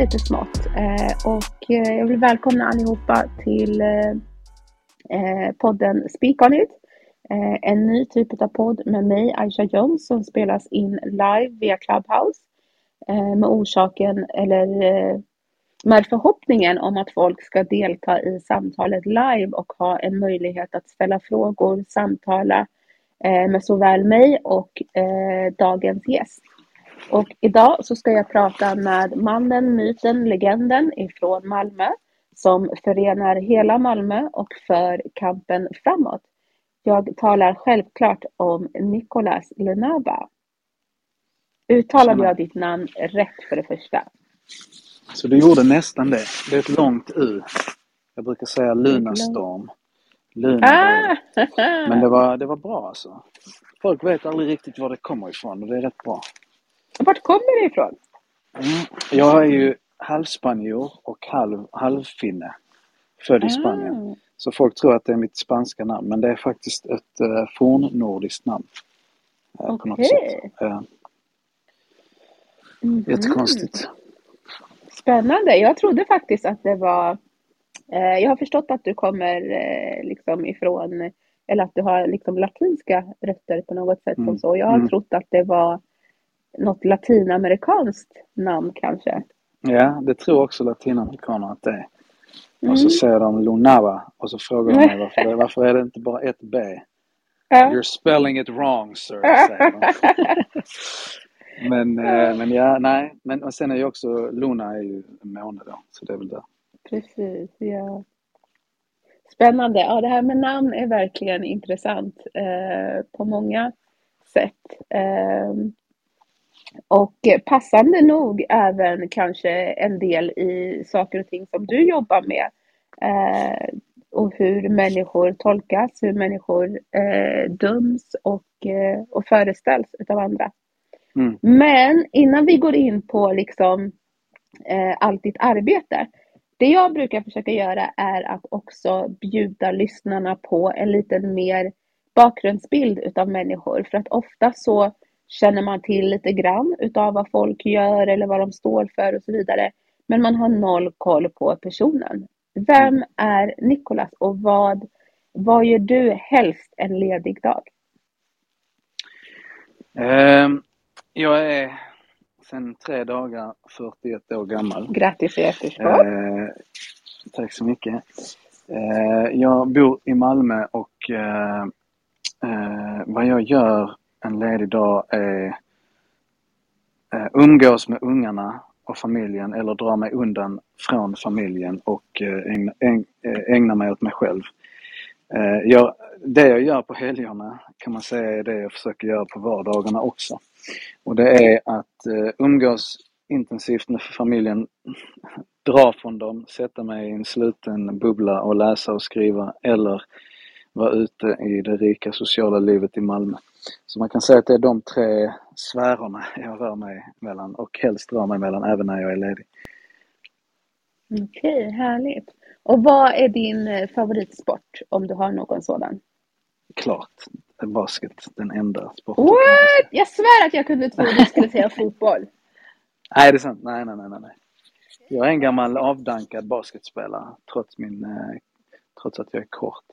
Lite smått eh, och eh, jag vill välkomna allihopa till eh, eh podden Speak On It. Eh, en ny typ av podd med mig, Aisha Jones, som spelas in live via Clubhouse med orsaken eller med förhoppningen om att folk ska delta i samtalet live och ha en möjlighet att ställa frågor, samtala med såväl mig och dagens gäst. Och idag så ska jag prata med mannen, myten, legenden ifrån Malmö som förenar hela Malmö och för kampen framåt. Jag talar självklart om Nicolas Lunaba. Uttalade jag ditt namn rätt för det första? Så du gjorde nästan det. Det är ett långt U. Jag brukar säga Lunarstorm. Lunarstorm. Ah! Men det var, det var bra alltså. Folk vet aldrig riktigt var det kommer ifrån och det är rätt bra. Vart kommer det ifrån? Mm. Jag är ju halvspanjor och halv, halvfinne. Född i ah. Spanien. Så folk tror att det är mitt spanska namn men det är faktiskt ett uh, fornnordiskt namn. Uh, något sätt. Uh, mm -hmm. Jättekonstigt. Spännande. Jag trodde faktiskt att det var... Eh, jag har förstått att du kommer liksom ifrån... Eller att du har liksom latinska rötter på något sätt. Mm. Som så. Jag har mm. trott att det var något latinamerikanskt namn kanske. Ja, det tror också latinamerikaner att det är. Mm. Och så säger de Lunava och så frågar de mig varför, det, varför är det inte bara ett B? Ja. You're spelling it wrong sir, säger de. men, eh, men ja, nej. Men och sen är ju också Luna är ju en måne då, så det är väl det. Precis, ja. Spännande. Ja, det här med namn är verkligen intressant eh, på många sätt. Eh, och passande nog även kanske en del i saker och ting som du jobbar med. Eh, och hur människor tolkas, hur människor eh, döms och, eh, och föreställs utav andra. Mm. Men innan vi går in på liksom eh, allt ditt arbete. Det jag brukar försöka göra är att också bjuda lyssnarna på en liten mer bakgrundsbild utav människor. För att ofta så känner man till lite grann utav vad folk gör eller vad de står för och så vidare. Men man har noll koll på personen. Vem är Nikolas och vad, vad gör du helst en ledig dag? Um, jag är sedan tre dagar 41 år gammal. Grattis i efterskott. Uh, tack så mycket. Uh, jag bor i Malmö och vad jag gör en ledig dag är eh, umgås med ungarna och familjen eller dra mig undan från familjen och eh, ägna, eh, ägna mig åt mig själv. Jag, det jag gör på helgerna kan man säga är det jag försöker göra på vardagarna också. Och det är att umgås intensivt med familjen, dra från dem, sätta mig i en sluten bubbla och läsa och skriva eller vara ute i det rika sociala livet i Malmö. Så man kan säga att det är de tre sfärerna jag rör mig mellan och helst rör mig mellan även när jag är ledig. Okej, okay, härligt. Och vad är din eh, favoritsport om du har någon sådan? Klart, basket, den enda sporten. What? Jag svär att jag kunde tro att du skulle säga fotboll. Nej, det är sant. Nej, nej, nej, nej. Jag är en gammal avdankad basketspelare trots, min, eh, trots att jag är kort.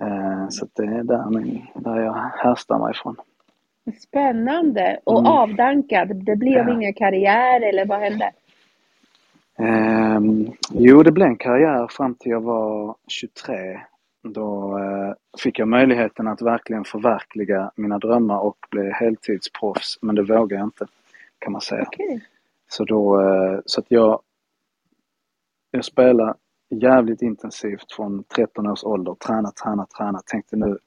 Eh, så det är där, min, där jag härstammar ifrån. Spännande! Och mm. avdankad, det blev ja. ingen karriär eller vad hände? Um, jo, det blev en karriär fram till jag var 23. Då uh, fick jag möjligheten att verkligen förverkliga mina drömmar och bli heltidsproffs, men det vågade jag inte kan man säga. Okay. Så då, uh, så att jag, jag spelade jävligt intensivt från 13 års ålder. Träna, träna, träna. Tänkte nu,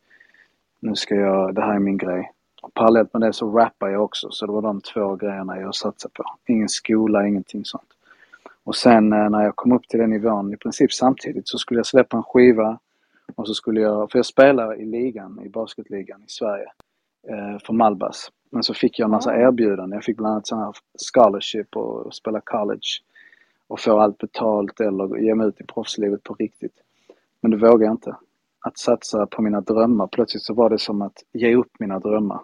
nu ska jag, det här är min grej. Och parallellt med det så rappar jag också, så det var de två grejerna jag satsade på. Ingen skola, ingenting sånt. Och sen eh, när jag kom upp till den nivån, i princip samtidigt, så skulle jag släppa en skiva och så skulle jag, för jag spelar i ligan, i basketligan i Sverige, eh, för Malbas. Men så fick jag en massa erbjudanden. Jag fick bland annat sån här scholarship och spela college och få allt betalt eller ge mig ut i proffslivet på riktigt. Men det vågade jag inte. Att satsa på mina drömmar, plötsligt så var det som att ge upp mina drömmar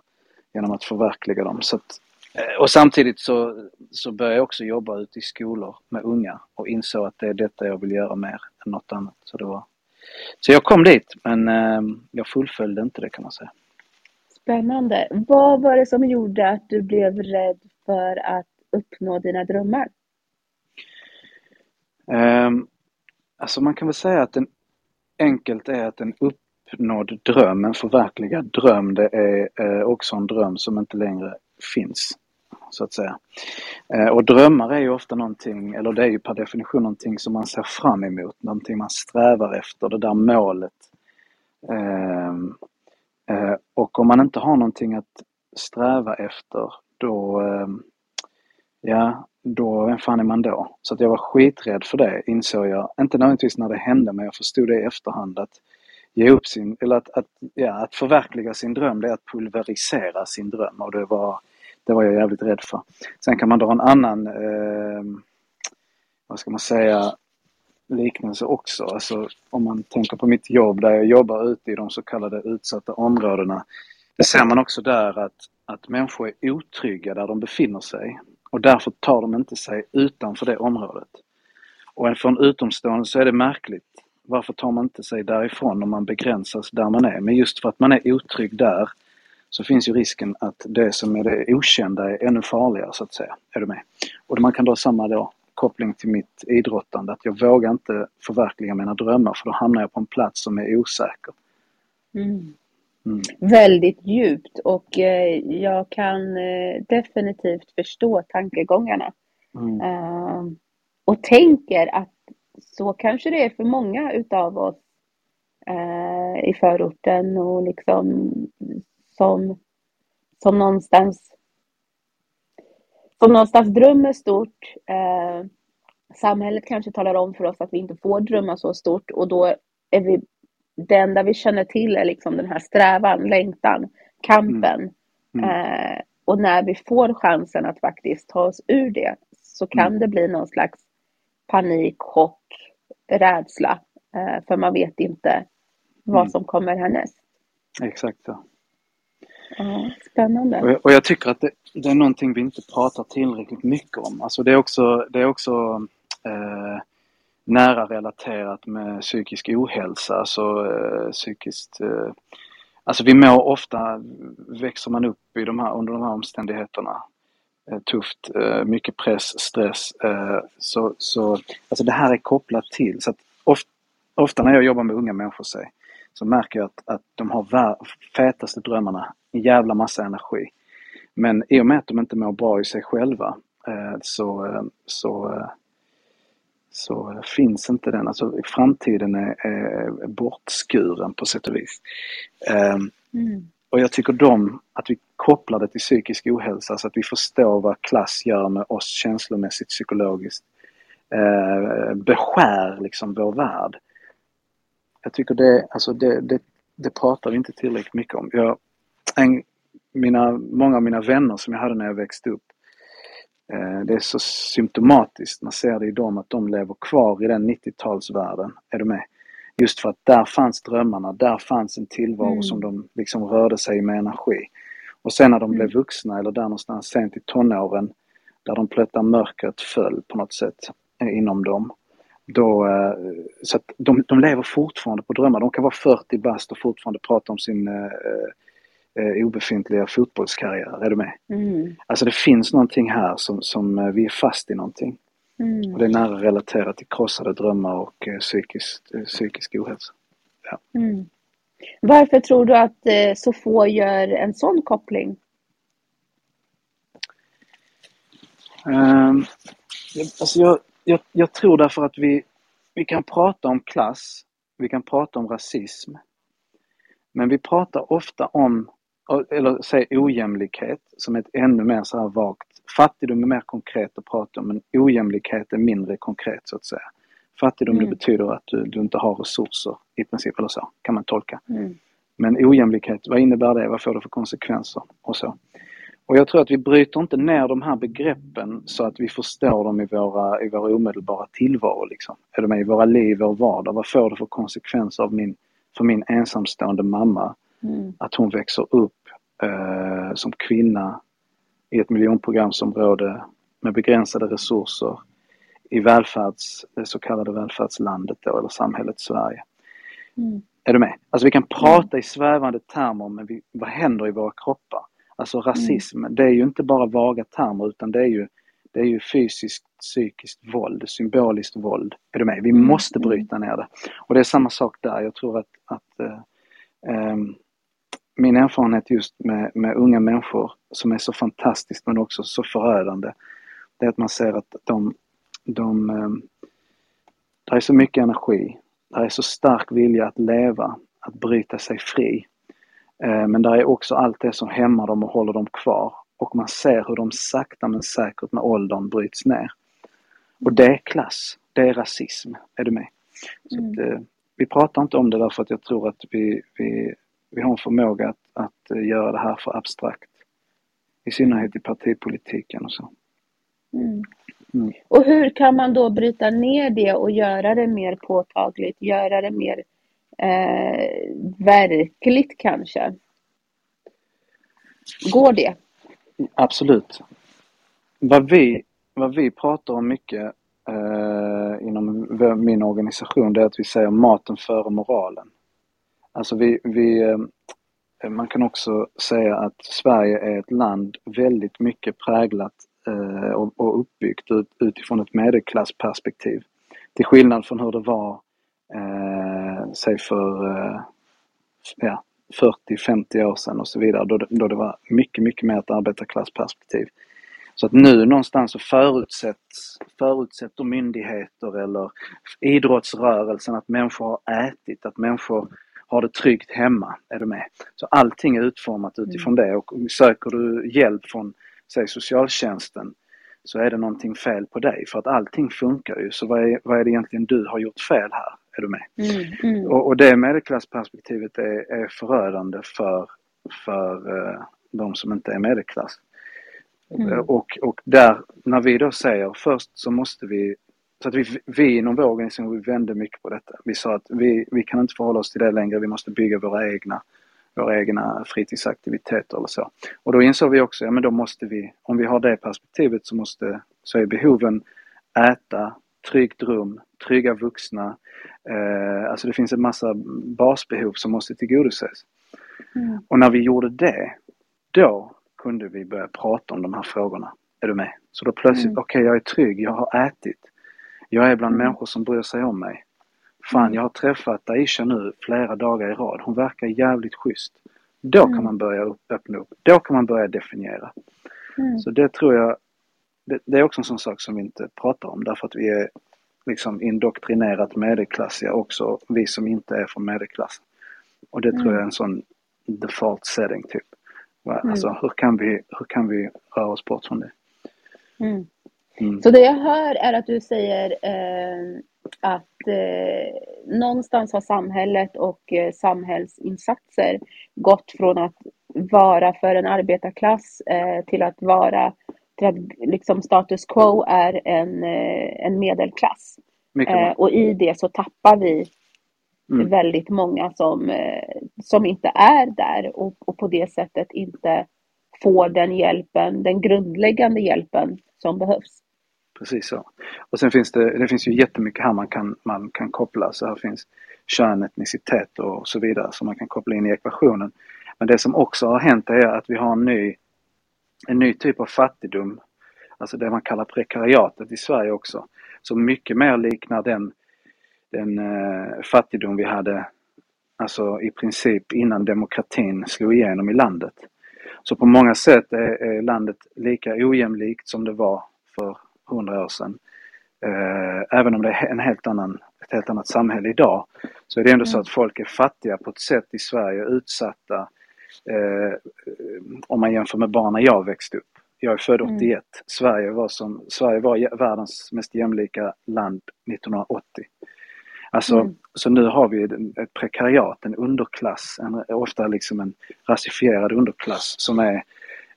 genom att förverkliga dem. Så att, eh, och samtidigt så, så började jag också jobba ute i skolor med unga och insåg att det är detta jag vill göra mer än något annat. Så, det var, så jag kom dit men ehm, jag fullföljde inte det kan man säga. Spännande. Vad var det som gjorde att du blev rädd för att uppnå dina drömmar? Um, alltså man kan väl säga att en enkelt är att en uppnådd dröm, en förverkligad dröm, det är eh, också en dröm som inte längre finns. Så att säga. Eh, och drömmar är ju ofta någonting, eller det är ju per definition någonting som man ser fram emot, någonting man strävar efter, det där målet. Eh, eh, och om man inte har någonting att sträva efter, då, ehm, ja, då, vem fan är man då? Så att jag var skiträdd för det insåg jag. Inte nödvändigtvis när det hände men jag förstod det i efterhand att ge upp sin, eller att, att, ja, att förverkliga sin dröm det är att pulverisera sin dröm och det var, det var jag jävligt rädd för. Sen kan man dra en annan, eh, vad ska man säga, liknelse också. Alltså om man tänker på mitt jobb där jag jobbar ute i de så kallade utsatta områdena. Det ser man också där att, att människor är otrygga där de befinner sig. Och därför tar de inte sig utanför det området. Och för en utomstående så är det märkligt. Varför tar man inte sig därifrån om man begränsas där man är? Men just för att man är otrygg där så finns ju risken att det som är det okända är ännu farligare så att säga. Är du med? Och man kan då samma då koppling till mitt idrottande, att jag vågar inte förverkliga mina drömmar för då hamnar jag på en plats som är osäker. Mm. Mm. Väldigt djupt och eh, jag kan eh, definitivt förstå tankegångarna. Mm. Uh, och tänker att så kanske det är för många utav oss uh, i förorten och liksom som, som någonstans som någonstans drömmer stort. Uh, samhället kanske talar om för oss att vi inte får drömma så stort och då är vi det enda vi känner till är liksom den här strävan, längtan, kampen. Mm. Mm. Eh, och när vi får chansen att faktiskt ta oss ur det så kan mm. det bli någon slags panik, chock, rädsla. Eh, för man vet inte vad mm. som kommer härnäst. Exakt så. Ja, spännande. Och jag, och jag tycker att det, det, är någonting vi inte pratar tillräckligt mycket om. Alltså det är också, det är också eh, nära relaterat med psykisk ohälsa, alltså eh, psykiskt... Eh, alltså vi mår ofta, växer man upp i de här, under de här omständigheterna, eh, tufft, eh, mycket press, stress, eh, så, så alltså det här är kopplat till, så att ofta, ofta när jag jobbar med unga människor så, så märker jag att, att de har fetaste drömmarna, en jävla massa energi. Men i och med att de inte mår bra i sig själva eh, så, eh, så eh, så finns inte den. Alltså framtiden är, är bortskuren på sätt och vis. Um, mm. Och jag tycker de, att vi kopplar det till psykisk ohälsa så att vi förstår vad klass gör med oss känslomässigt, psykologiskt. Uh, beskär liksom vår värld. jag tycker det, alltså det, det, det pratar vi inte tillräckligt mycket om. Jag, en, mina, många av mina vänner som jag hade när jag växte upp, eh, det är så symptomatiskt, man ser det i dem att de lever kvar i den 90-talsvärlden. Är du med? Just för att där fanns drömmarna, där fanns en tillvaro mm. som de liksom rörde sig med energi. Och sen när de mm. blev vuxna eller där någonstans sent i tonåren där de plötsligt mörkret föll på något sätt inom dem. Då, eh, så att de, de lever fortfarande på drömmar. De kan vara 40 bast och fortfarande prata om sin eh, obefintliga fotbollskarriär. Är du med? Mm. Alltså det finns någonting här som, som eh, vi är fast i någonting. Mm. Och det är nära relaterat till krossade drömmar och eh, psykisk, eh, psykisk ohälsa. Ja. Mm. Varför tror du att eh, så få gör en sån koppling? Um, alltså jag, jag, jag, tror därför att vi, vi kan prata om klass, vi kan prata om rasism. Men vi pratar ofta om, eller säg ojämlikhet som ett ännu mer så här vagt. Fattigdom är mer konkret att prata om men ojämlikhet är mindre konkret så att säga. Fattigdom mm. det betyder att du, du, inte har resurser i princip eller så kan man tolka. Mm. Men ojämlikhet, vad innebär det? Vad får det för konsekvenser? Och så. Och jag tror att vi bryter inte ner de här begreppen så att vi förstår dem i våra, i våra omedelbara tillvaro. Liksom. Är med? I våra liv, vår vardag. Vad får det för konsekvenser av min, för min ensamstående mamma? Mm. Att hon växer upp eh, som kvinna i ett miljonprogramsområde med begränsade resurser i välfärds, det så kallade välfärdslandet då, eller samhället Sverige. Mm. Är du med? Alltså vi kan prata i svävande termer men vi, vad händer i våra kroppar? Alltså rasism, mm. det är ju inte bara vaga termer utan det är ju, det är ju fysiskt, psykiskt våld, symboliskt våld. Är du med? Vi mm. måste mm. bryta ner det. Och det är samma sak där. Jag tror att, att äh, min erfarenhet just med, med unga människor som är så fantastiskt men också så förödande, det är att man ser att de, de äh, det är så mycket energi, det är så stark vilja att leva, att bryta sig fri. Eh, men där är också allt det som hämmar dem och håller dem kvar. Och man ser hur de sakta men säkert med åldern bryts ner. Och det är klass, det är rasism. Är du med? Mm. att, eh, vi pratar inte om det därför att jag tror att vi, vi, vi har en förmåga att, att eh, göra det här för abstrakt. I synnerhet i partipolitiken och så. Mm. Mm. Och hur kan man då bryta ner det och göra det mer påtagligt, göra det mer eh, verkligt kanske. Går det? Absolut. Vad vi, vad vi pratar om mycket eh, inom min organisation det är att vi säger maten före moralen. Alltså vi, vi eh, man kan också säga att Sverige är ett land väldigt mycket präglat eh, och, uppbyggt utifrån ett medelklassperspektiv. Till skillnad från hur det var eh, säg för ja, 40-50 år sedan och så vidare då det, då det var mycket, mycket mer ett arbetarklassperspektiv. Så att nu någonstans så förutsätts, förutsätter myndigheter eller idrottsrörelsen att människor har ätit, att människor har det tryggt hemma. Är du med? Så allting är utformat utifrån mm. det och söker du hjälp från, säg socialtjänsten, så är det någonting fel på dig för att allting funkar ju. Så vad är, vad är det egentligen du har gjort fel här? Är du med? Mm, mm. Och, och det medelklassperspektivet är, är förödande för, för uh, de som inte är medelklass. Mm. Och, och där, när vi då säger först så måste vi så att vi, vi inom vår organisation vi vände mycket på detta. Vi sa att vi, vi kan inte förhålla oss till det längre, vi måste bygga våra egna, våra egna fritidsaktiviteter eller så. Och då insåg vi också, ja men då måste vi, om vi har det perspektivet så måste, så är behoven äta, tryggt rum, trygga vuxna. Eh, alltså det finns en massa basbehov som måste tillgodoses. Mm. Och när vi gjorde det, då kunde vi börja prata om de här frågorna. Är du med? Så då plötsligt, mm. okej okay, jag är trygg, jag har ätit. Jag är bland mm. människor som bryr sig om mig. Fan, mm. jag har träffat Aisha nu flera dagar i rad. Hon verkar jävligt schysst. Då kan mm. man börja öppna upp. Då kan man börja definiera. Mm. Så det tror jag, det, det, är också en sån sak som vi inte pratar om därför att vi är liksom indoktrinerat medelklassiga också, vi som inte är från medelklassen. Och det mm. tror jag är en sån default setting typ. Mm. Alltså hur kan, vi, hur kan vi röra oss bort från det? Mm. Så det jag hör är att du säger eh, att eh, någonstans har samhället och eh, samhällsinsatser gått från att vara för en arbetarklass eh, till att vara till att liksom status quo är en, eh, en medelklass. Eh, och i det så tappar vi mm. väldigt många som, som inte är där och, och på det sättet inte får den hjälpen, den grundläggande hjälpen som behövs. Precis så. Och sen finns det, det finns ju jättemycket här man kan, man kan koppla. Så här finns kön, etnicitet och så vidare som man kan koppla in i ekvationen. Men det som också har hänt är att vi har en ny, en ny typ av fattigdom, alltså det man kallar prekariatet i Sverige också, som mycket mer liknar den, den eh, fattigdom vi hade alltså i princip innan demokratin slog igenom i landet. Så på många sätt är, landet lika ojämlikt som det var för hundra år sedan. Eh, även om det är en helt annan, ett helt annat samhälle idag så är det ändå så mm. att folk är fattiga på ett sätt i Sverige, utsatta eh, om man jämför med barn när jag växte upp. Jag är född 81. Mm. Sverige, var som, Sverige var världens mest jämlika land 1980. Alltså, mm. så nu har vi ett prekariat, en underklass, en, ofta liksom en rasifierad underklass som är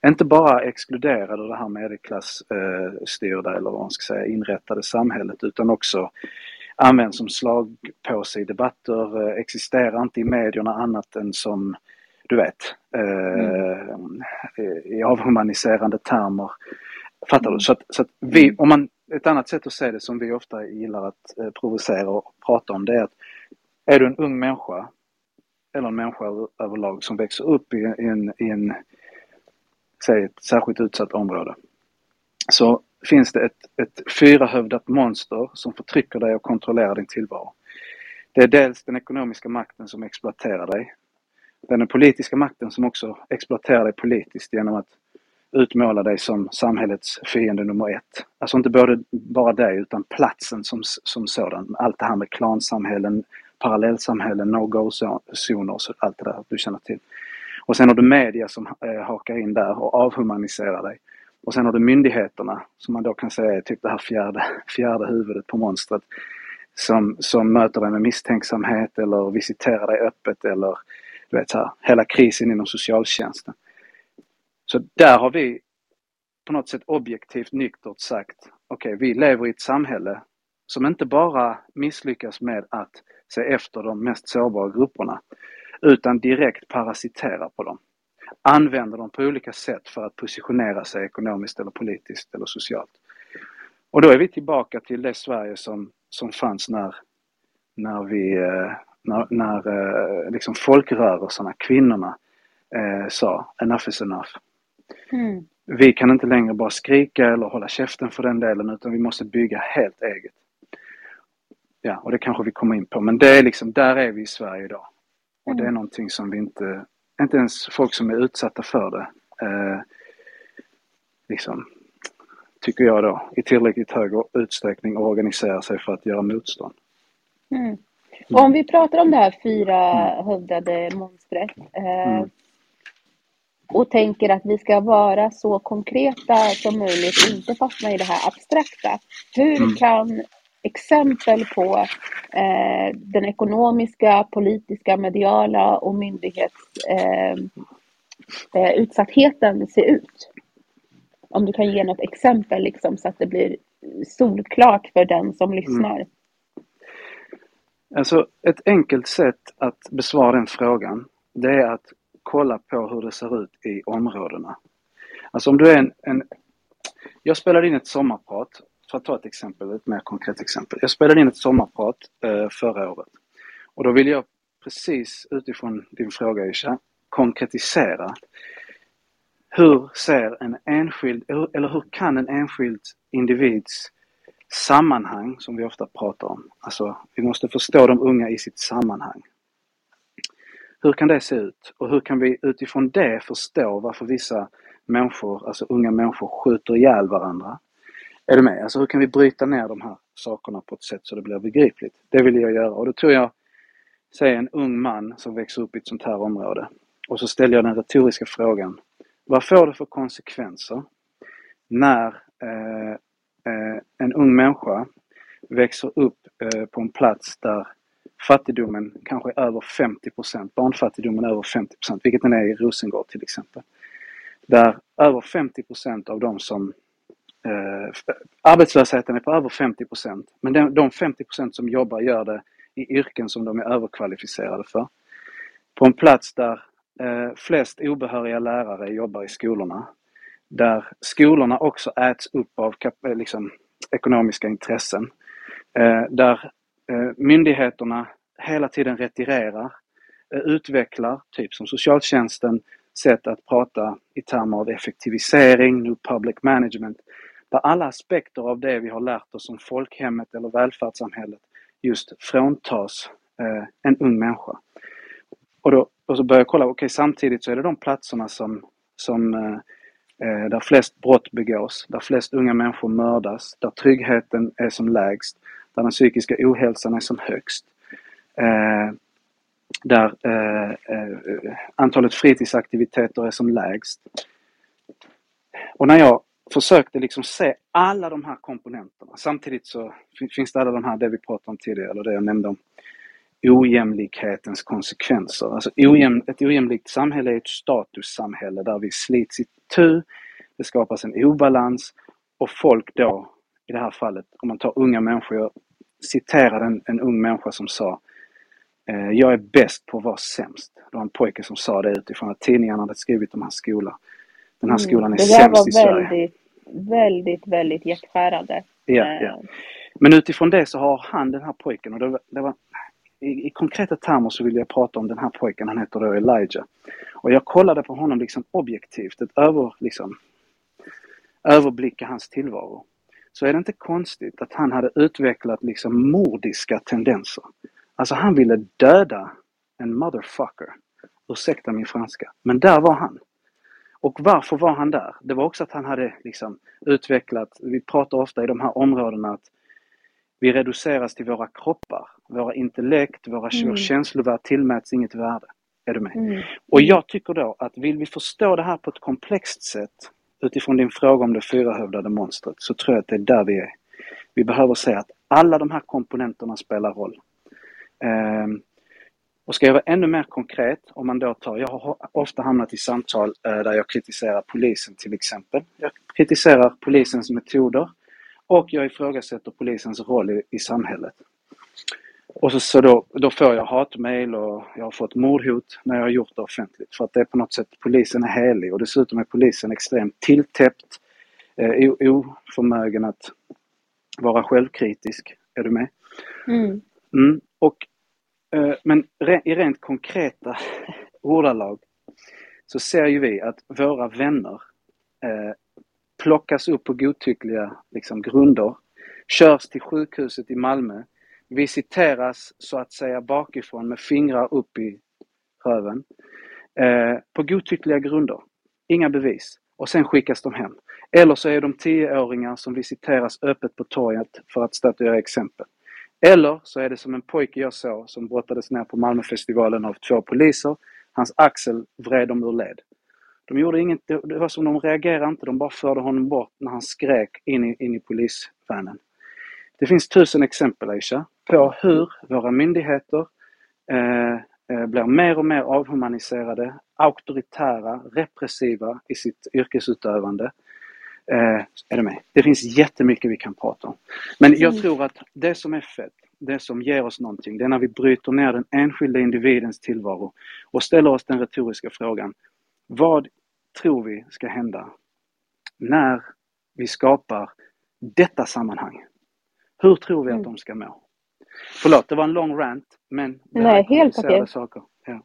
inte bara exkluderade ur det här medelklassstyrda eh, eller vad man ska säga inrättade samhället utan också används som slagpåse i debatter, eh, existerar inte i medierna annat än som du vet, eh, mm. i avhumaniserande termer. Fattar du? Så att, så att vi, mm. om man, ett annat sätt att se det som vi ofta gillar att eh, provocera och prata om det är att är du en ung människa eller en människa överlag som växer upp i, i en, i en säg ett särskilt utsatt område, så finns det ett, ett fyrahövdat monster som förtrycker dig och kontrollerar din tillvaro. Det är dels den ekonomiska makten som exploaterar dig. Det är den politiska makten som också exploaterar dig politiskt genom att utmåla dig som samhällets fiende nummer ett. Alltså inte både, bara dig utan platsen som, som sådan. Allt det här med klansamhällen, parallellsamhällen, no-go-zoner och allt det där du känner till. Och sen har du media som eh, hakar in där och avhumaniserar dig. Och sen har du myndigheterna som man då kan säga är typ det här fjärde, fjärde huvudet på monstret. Som, som möter dig med misstänksamhet eller visiterar dig öppet eller du vet så här, hela krisen inom socialtjänsten. Så där har vi på något sätt objektivt nyktert sagt, okej okay, vi lever i ett samhälle som inte bara misslyckas med att se efter de mest sårbara grupperna utan direkt parasiterar på dem. Använder dem på olika sätt för att positionera sig ekonomiskt eller politiskt eller socialt. Och då är vi tillbaka till det Sverige som, som fanns när, när vi, eh, när, när eh, liksom folkrörelserna, kvinnorna, eh, sa enough is enough. Mm. Vi kan inte längre bara skrika eller hålla käften för den delen utan vi måste bygga helt eget. Ja, och det kanske vi kommer in på, men det är liksom, där är vi i Sverige idag. Och det är mm. någonting som vi inte, inte ens folk som är utsatta för det, eh, liksom, tycker jag då, i tillräckligt hög utsträckning organiserar sig för att göra motstånd. Mm. Och om vi pratar om det här fyrahövdade mm. monstret eh, mm. Och tänker att vi ska vara så konkreta som möjligt och inte fastna i det här abstrakta. Hur mm. kan exempel på eh, den ekonomiska, politiska, mediala och myndighetsutsattheten eh, eh, se ut? Om du kan ge något exempel liksom, så att det blir solklart för den som mm. lyssnar. Mm. Alltså ett enkelt sätt att besvara den frågan det är att kolla på hur det ser ut i områdena. Alltså om du är en, en jag spelade in ett sommarprat för att ta ett exempel, ett mer konkret exempel. Jag spelade in ett sommarprat eh, förra året. Och då vill jag precis utifrån din fråga Isha, konkretisera. Hur ser en enskild, eller hur kan en enskild individs sammanhang, som vi ofta pratar om, alltså vi måste förstå de unga i sitt sammanhang. Hur kan det se ut? Och hur kan vi utifrån det förstå varför vissa människor, alltså unga människor, skjuter ihjäl varandra? Är du med? Alltså hur kan vi bryta ner de här sakerna på ett sätt så det blir begripligt? Det vill jag göra och då tror jag, säg en ung man som växer upp i ett sånt här område och så ställer jag den retoriska frågan. Vad får det för konsekvenser när eh, eh, en ung människa växer upp eh, på en plats där fattigdomen kanske är över 50 barnfattigdomen är över 50% vilket den är i Rosengård till exempel. Där över 50% av de som eh, arbetslösheten är på över 50 men de, de 50% som jobbar gör det i yrken som de är överkvalificerade för. På en plats där eh, flest obehöriga lärare jobbar i skolorna. Där skolorna också äts upp av eh, liksom, ekonomiska intressen. Eh, där Eh, myndigheterna hela tiden retirerar, eh, utvecklar, typ som socialtjänsten, sätt att prata i termer av effektivisering, new public management, där alla aspekter av det vi har lärt oss om folkhemmet eller välfärdssamhället just fråntas eh, en ung människa. Och, då, och så börjar jag kolla, okej okay, samtidigt så är det de platserna som, som eh, där flest brott begås, där flest unga människor mördas, där tryggheten är som lägst, där den psykiska ohälsan är som högst. Eh, där eh, eh, antalet fritidsaktiviteter är som lägst. Och när jag försökte liksom se alla de här komponenterna. Samtidigt så finns det alla de här, det vi pratade om tidigare, eller det jag nämnde om ojämlikhetens konsekvenser. Alltså ojäm, ett ojämlikt samhälle är ett statussamhälle där vi slits i tu, det skapas en obalans och folk då, i det här fallet, om man tar unga människor, jag citerade en, en ung människa som sa eh, Jag är bäst på att vara sämst. Det var en pojke som sa det utifrån att tidningarna hade skrivit om hans skola. Den här mm. skolan är sämst i Sverige. Det väldigt, väldigt, väldigt hjärtskärande. Ja, ja. Eh. Men utifrån det så har han, den här pojken, och det, det var, i, i, konkreta termer så vill jag prata om den här pojken, han heter då Elijah. Och jag kollade på honom liksom objektivt, ett över, liksom, överblicka hans tillvaro. Så är det inte konstigt att han hade utvecklat liksom mordiska tendenser. Alltså han ville döda en motherfucker. Ursäkta min franska. Men där var han. Och varför var han där? Det var också att han hade liksom utvecklat, vi pratar ofta i de här områdena att vi reduceras till våra kroppar, våra intellekt, våra mm. känslor tillmäts inget värde. Är du med? Mm. Och jag tycker då att vill vi förstå det här på ett komplext sätt utifrån din fråga om det fyrahövdade monstret så tror jag att det är där vi är. Vi behöver se att alla de här komponenterna spelar roll. Eh, och ska jag vara ännu mer konkret, om man då tar, jag har ofta hamnat i samtal eh, där jag kritiserar polisen till exempel. Jag kritiserar polisens metoder och jag ifrågasätter polisens roll i, i samhället. Och så, så då, då får jag hatmejl och jag har fått mordhot när jag har gjort det offentligt. För att det är på något sätt, polisen är helig och dessutom är polisen extremt tilltäppt, eh, oförmögen att vara självkritisk. Är du med? Mm. Mm. Och Eh, men i rent konkreta ordalag så ser ju vi att våra vänner eh, plockas upp på godtyckliga liksom, grunder, körs till sjukhuset i Malmö, visiteras så att säga bakifrån med fingrar upp i röven. Eh, på godtyckliga grunder. Inga bevis. Och sen skickas de hem. Eller så är de tioåringar som visiteras öppet på torget för att statuera exempel. Eller så är det som en pojke jag såg som brottades ner på Malmöfestivalen av två poliser. Hans axel vred dem ur led. De gjorde inget, det var som de reagerade inte, de bara förde honom bort när han skrek in i, in i polisvanen. Det finns tusen exempel Aisha, på hur våra myndigheter eh, eh, blir mer och mer avhumaniserade, auktoritära, repressiva i sitt yrkesutövande. Eh, är du med? Det finns jättemycket vi kan prata om. Men jag mm. tror att det som är fett, det som ger oss någonting, det är när vi bryter ner den enskilda individens tillvaro och ställer oss den retoriska frågan. Vad tror vi ska hända när vi skapar detta sammanhang? Hur tror vi att mm. de ska må? Förlåt, det var en lång rant, men Nej, helt okej. saker. Ja.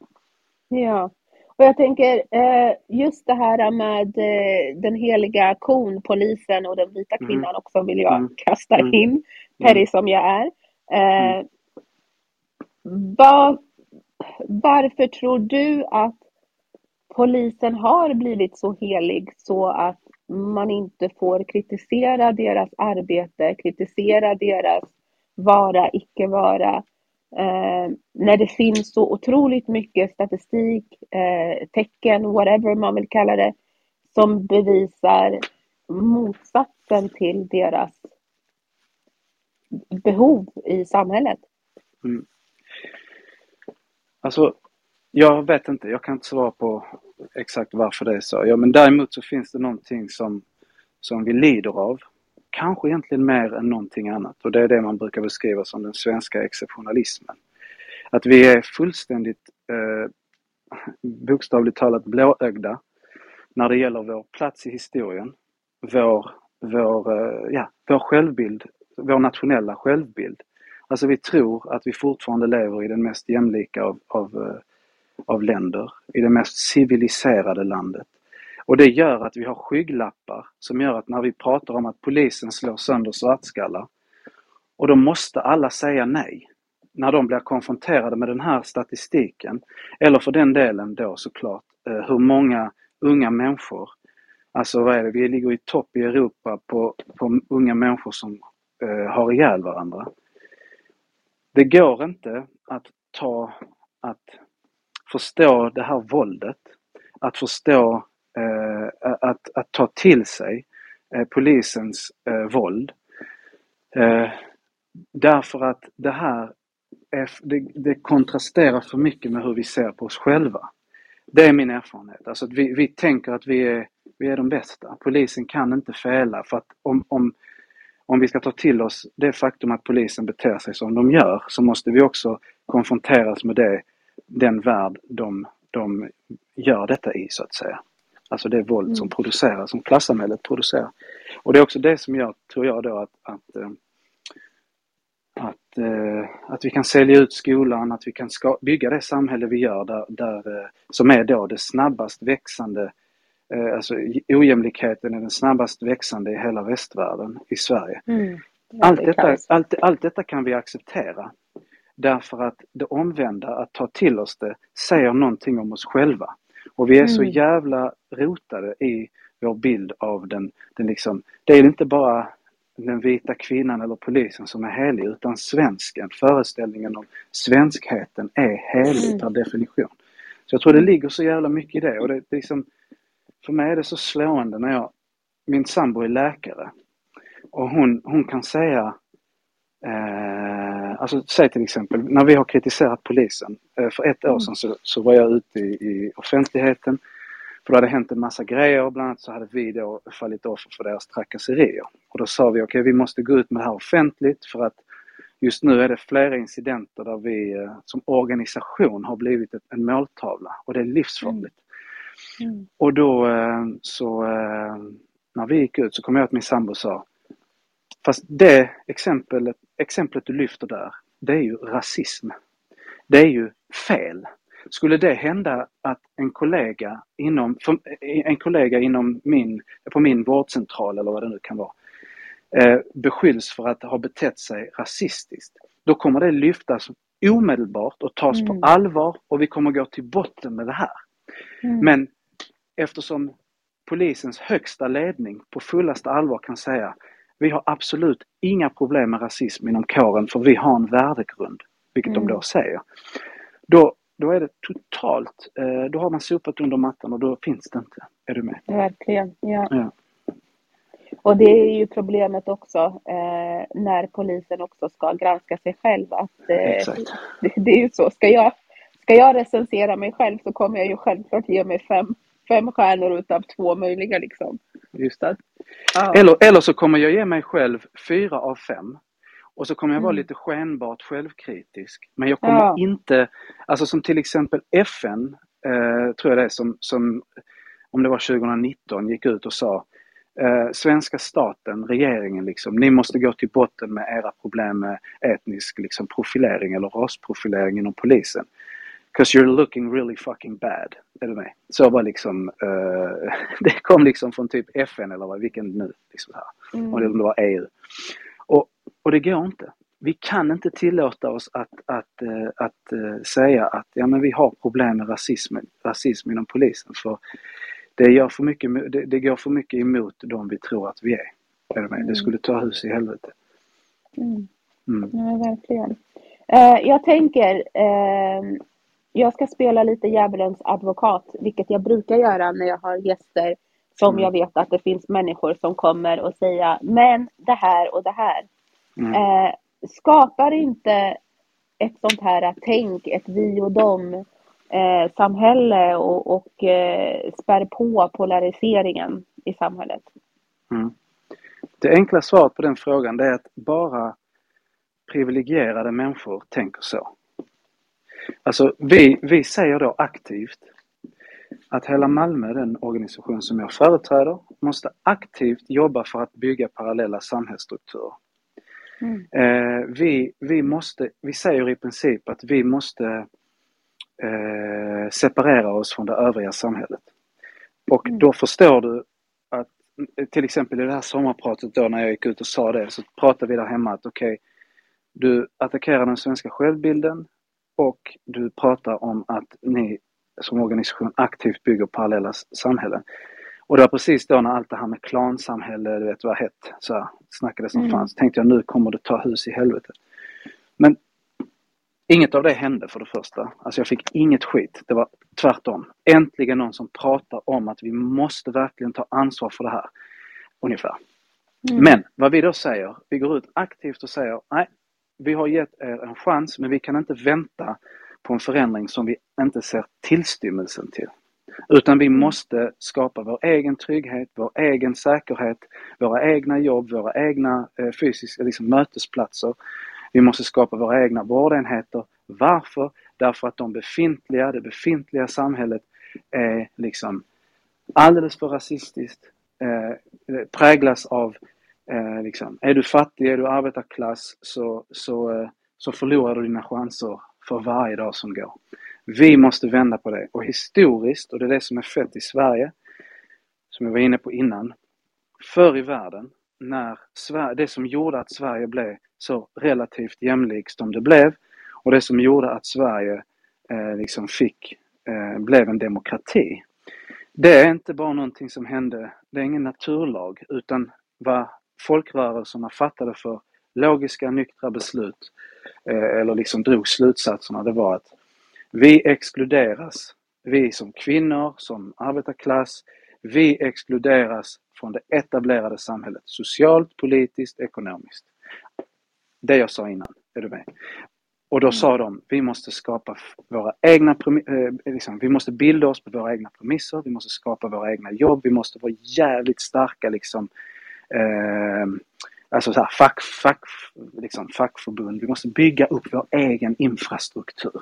ja. Och jag tänker eh, just det här med eh, den heliga kon, polisen och den vita mm. kvinnan mm. också vill jag mm. kasta mm. in, Perry som jag är. Eh, mm. var, varför tror du att polisen har blivit så helig så att man inte får kritisera deras arbete, kritisera deras vara, icke vara? Eh, när det finns så otroligt mycket statistik, eh, tecken, whatever man vill kalla det, som bevisar motsatsen till deras behov i samhället. Mm. Alltså, jag vet inte, jag kan inte svara på exakt varför det är så. Ja, men däremot så finns det någonting som, som vi lider av. Kanske egentligen mer än någonting annat och det är det man brukar beskriva som den svenska exceptionalismen. Att vi är fullständigt eh, bokstavligt talat blåögda när det gäller vår plats i historien, vår, vår, eh, ja, vår självbild, vår nationella självbild. Alltså vi tror att vi fortfarande lever i den mest jämlika av, av, eh, av länder, i det mest civiliserade landet. Och det gör att vi har skygglappar som gör att när vi pratar om att polisen slår sönder svartskallar och då måste alla säga nej när de blir konfronterade med den här statistiken, eller för den delen då såklart eh, hur många unga människor, alltså vad är det, vi ligger i topp i Europa på, på unga människor som eh, har ihjäl varandra. Det går inte att ta, att förstå det här våldet, att förstå, eh, att, att ta till sig eh, polisens eh, våld. Eh, därför att det här är, det, det, kontrasterar för mycket med hur vi ser på oss själva. Det är min erfarenhet. Alltså att vi, vi tänker att vi är, vi är de bästa. Polisen kan inte fela för att om, om, om vi ska ta till oss det faktum att polisen beter sig som de gör så måste vi också konfronteras med det, den värld de, de gör detta i så att säga. Alltså det våld som mm. produceras, som klassamhället producerar. Och det är också det som gör, tror jag då, att, att eh, att, eh, att vi kan sälja ut skolan, att vi kan ska, bygga det samhälle vi gör där, där, eh, som är då det snabbast växande, alltså ojämlikheten är den snabbast växande i hela västvärlden, i Sverige. Mm. allt, detta, allt, allt detta kan vi acceptera därför att det omvända, att ta till oss det, säger någonting om oss själva. Och vi är mm. så jävla rotade i vår bild av den, den liksom, det är inte bara den vita kvinnan eller polisen som är helig utan svensken, föreställningen om svenskheten är helig mm. per definition. Så jag tror det ligger så jävla mycket i det och det, det liksom, för mig är det så slående när jag, min sambo är läkare och hon, hon kan säga Eh, alltså säg till exempel när vi har kritiserat polisen. Eh, för ett år mm. sedan så, så var jag ute i, i offentligheten för det hade hänt en massa grejer, bland annat så hade vi då fallit offer för deras trakasserier. Och då sa vi, okej okay, vi måste gå ut med det här offentligt för att just nu är det flera incidenter där vi eh, som organisation har blivit en måltavla och det är livsfarligt. Mm. Mm. Och då eh, så eh, när vi gick ut så kom jag att min sambo sa Fast det exemplet, exemplet du lyfter där, det är ju rasism. Det är ju fel. Skulle det hända att en kollega inom, en kollega inom min, på min vårdcentral eller vad det nu kan vara, eh, beskylls för att ha betett sig rasistiskt, då kommer det lyftas omedelbart och tas mm. på allvar och vi kommer gå till botten med det här. Mm. Men eftersom polisens högsta ledning på fullaste allvar kan säga vi har absolut inga problem med rasism inom kåren för vi har en värdegrund, vilket mm. de då säger. Då då är det totalt, eh, då har man sopat under mattan och då finns det inte. Är du med? Verkligen, ja. ja. Och det är ju problemet också eh, när polisen också ska granska sig själv. Att, eh, det, det, är ju så, ska jag, ska jag recensera mig själv så kommer jag ju självklart ge mig fem, fem stjärnor utav två möjliga liksom. Just det. Ah. Eller, eller så kommer jag ge mig själv fyra av fem. Och så kommer jag vara mm. lite skenbart självkritisk. Men jag kommer ja. inte, alltså som till exempel FN, eh, tror jag det är, som, som om det var 2019 gick ut och sa eh, svenska staten, regeringen liksom, ni måste gå till botten med era problem med etnisk liksom, profilering eller rasprofilering inom polisen. Cause you're looking really fucking bad. Är du med? Så var liksom, eh, det kom liksom från typ FN eller vad, vilken nu, liksom här. Mm. Om det var EU. Och, och det går inte. Vi kan inte tillåta oss att, att, eh, att, eh, säga att ja, men vi har problem med rasism, rasism inom polisen. För det, gör för mycket, det, det går för mycket emot de vi tror att vi är. är det, med? Mm. det skulle ta hus i helvete. Mm. Mm. Ja, verkligen. Uh, jag tänker, uh, jag ska spela lite djävulens advokat, vilket jag brukar göra när jag har gäster som mm. jag vet att det finns människor som kommer och säga men det här och det här. Mm. Eh, skapar inte ett sånt här tänk, ett vi och dem eh, samhälle och, och eh, spär på polariseringen i samhället? Mm. Det enkla svaret på den frågan är att bara privilegierade människor tänker så. Alltså vi, vi säger då aktivt att hela Malmö, den organisation som jag företräder, måste aktivt jobba för att bygga parallella samhällsstrukturer. Mm. Eh, vi, vi, måste, vi säger i princip att vi måste eh, separera oss från det övriga samhället. Och mm. då förstår du att till exempel i det här sommarpratet då när jag gick ut och sa det så pratade vi där hemma att okej, okay, du attackerar den svenska självbilden och du pratar om att ni som organisation aktivt bygger parallella samhällen. Och det var precis då när allt det här med klansamhälle, du vet vad hett, så här, snackades som mm. fanns. Tänkte jag nu kommer det ta hus i helvete. Men inget av det hände för det första. Alltså jag fick inget skit. Det var tvärtom. Äntligen någon som pratar om att vi måste verkligen ta ansvar för det här. Ungefär. Mm. Men vad vi då säger, vi går ut aktivt och säger nej, vi har gett er en chans men vi kan inte vänta på en förändring som vi inte ser tillstymmelsen till. Utan vi måste skapa vår egen trygghet, vår egen säkerhet, våra egna jobb, våra egna eh, fysiska liksom, mötesplatser. Vi måste skapa våra egna vårdenheter. Varför? Därför att de befintliga, det befintliga samhället är liksom alldeles för rasistiskt, eh, präglas av eh, liksom, är du fattig, är du arbetarklass så, så, eh, så förlorar du dina chanser för varje dag som går. Vi måste vända på det och historiskt, och det är det som är fett i Sverige, som jag var inne på innan, förr i världen, när Sverige, det som gjorde att Sverige blev så relativt jämlikt som det blev och det som gjorde att Sverige eh, liksom fick, eh, blev en demokrati. Det är inte bara någonting som hände, det är ingen naturlag, utan vad folkrörelserna fattade för logiska, nyktra beslut eh, eller liksom drog slutsatserna, det var att vi exkluderas. Vi som kvinnor, som arbetarklass, vi exkluderas från det etablerade samhället. Socialt, politiskt, ekonomiskt. Det jag sa innan, är du med? Och då mm. sa de, vi måste skapa våra egna, eh, liksom, vi måste bilda oss på våra egna premisser, vi måste skapa våra egna jobb, vi måste vara jävligt starka liksom, eh, alltså så här, fack, fack, liksom, fackförbund, vi måste bygga upp vår egen infrastruktur.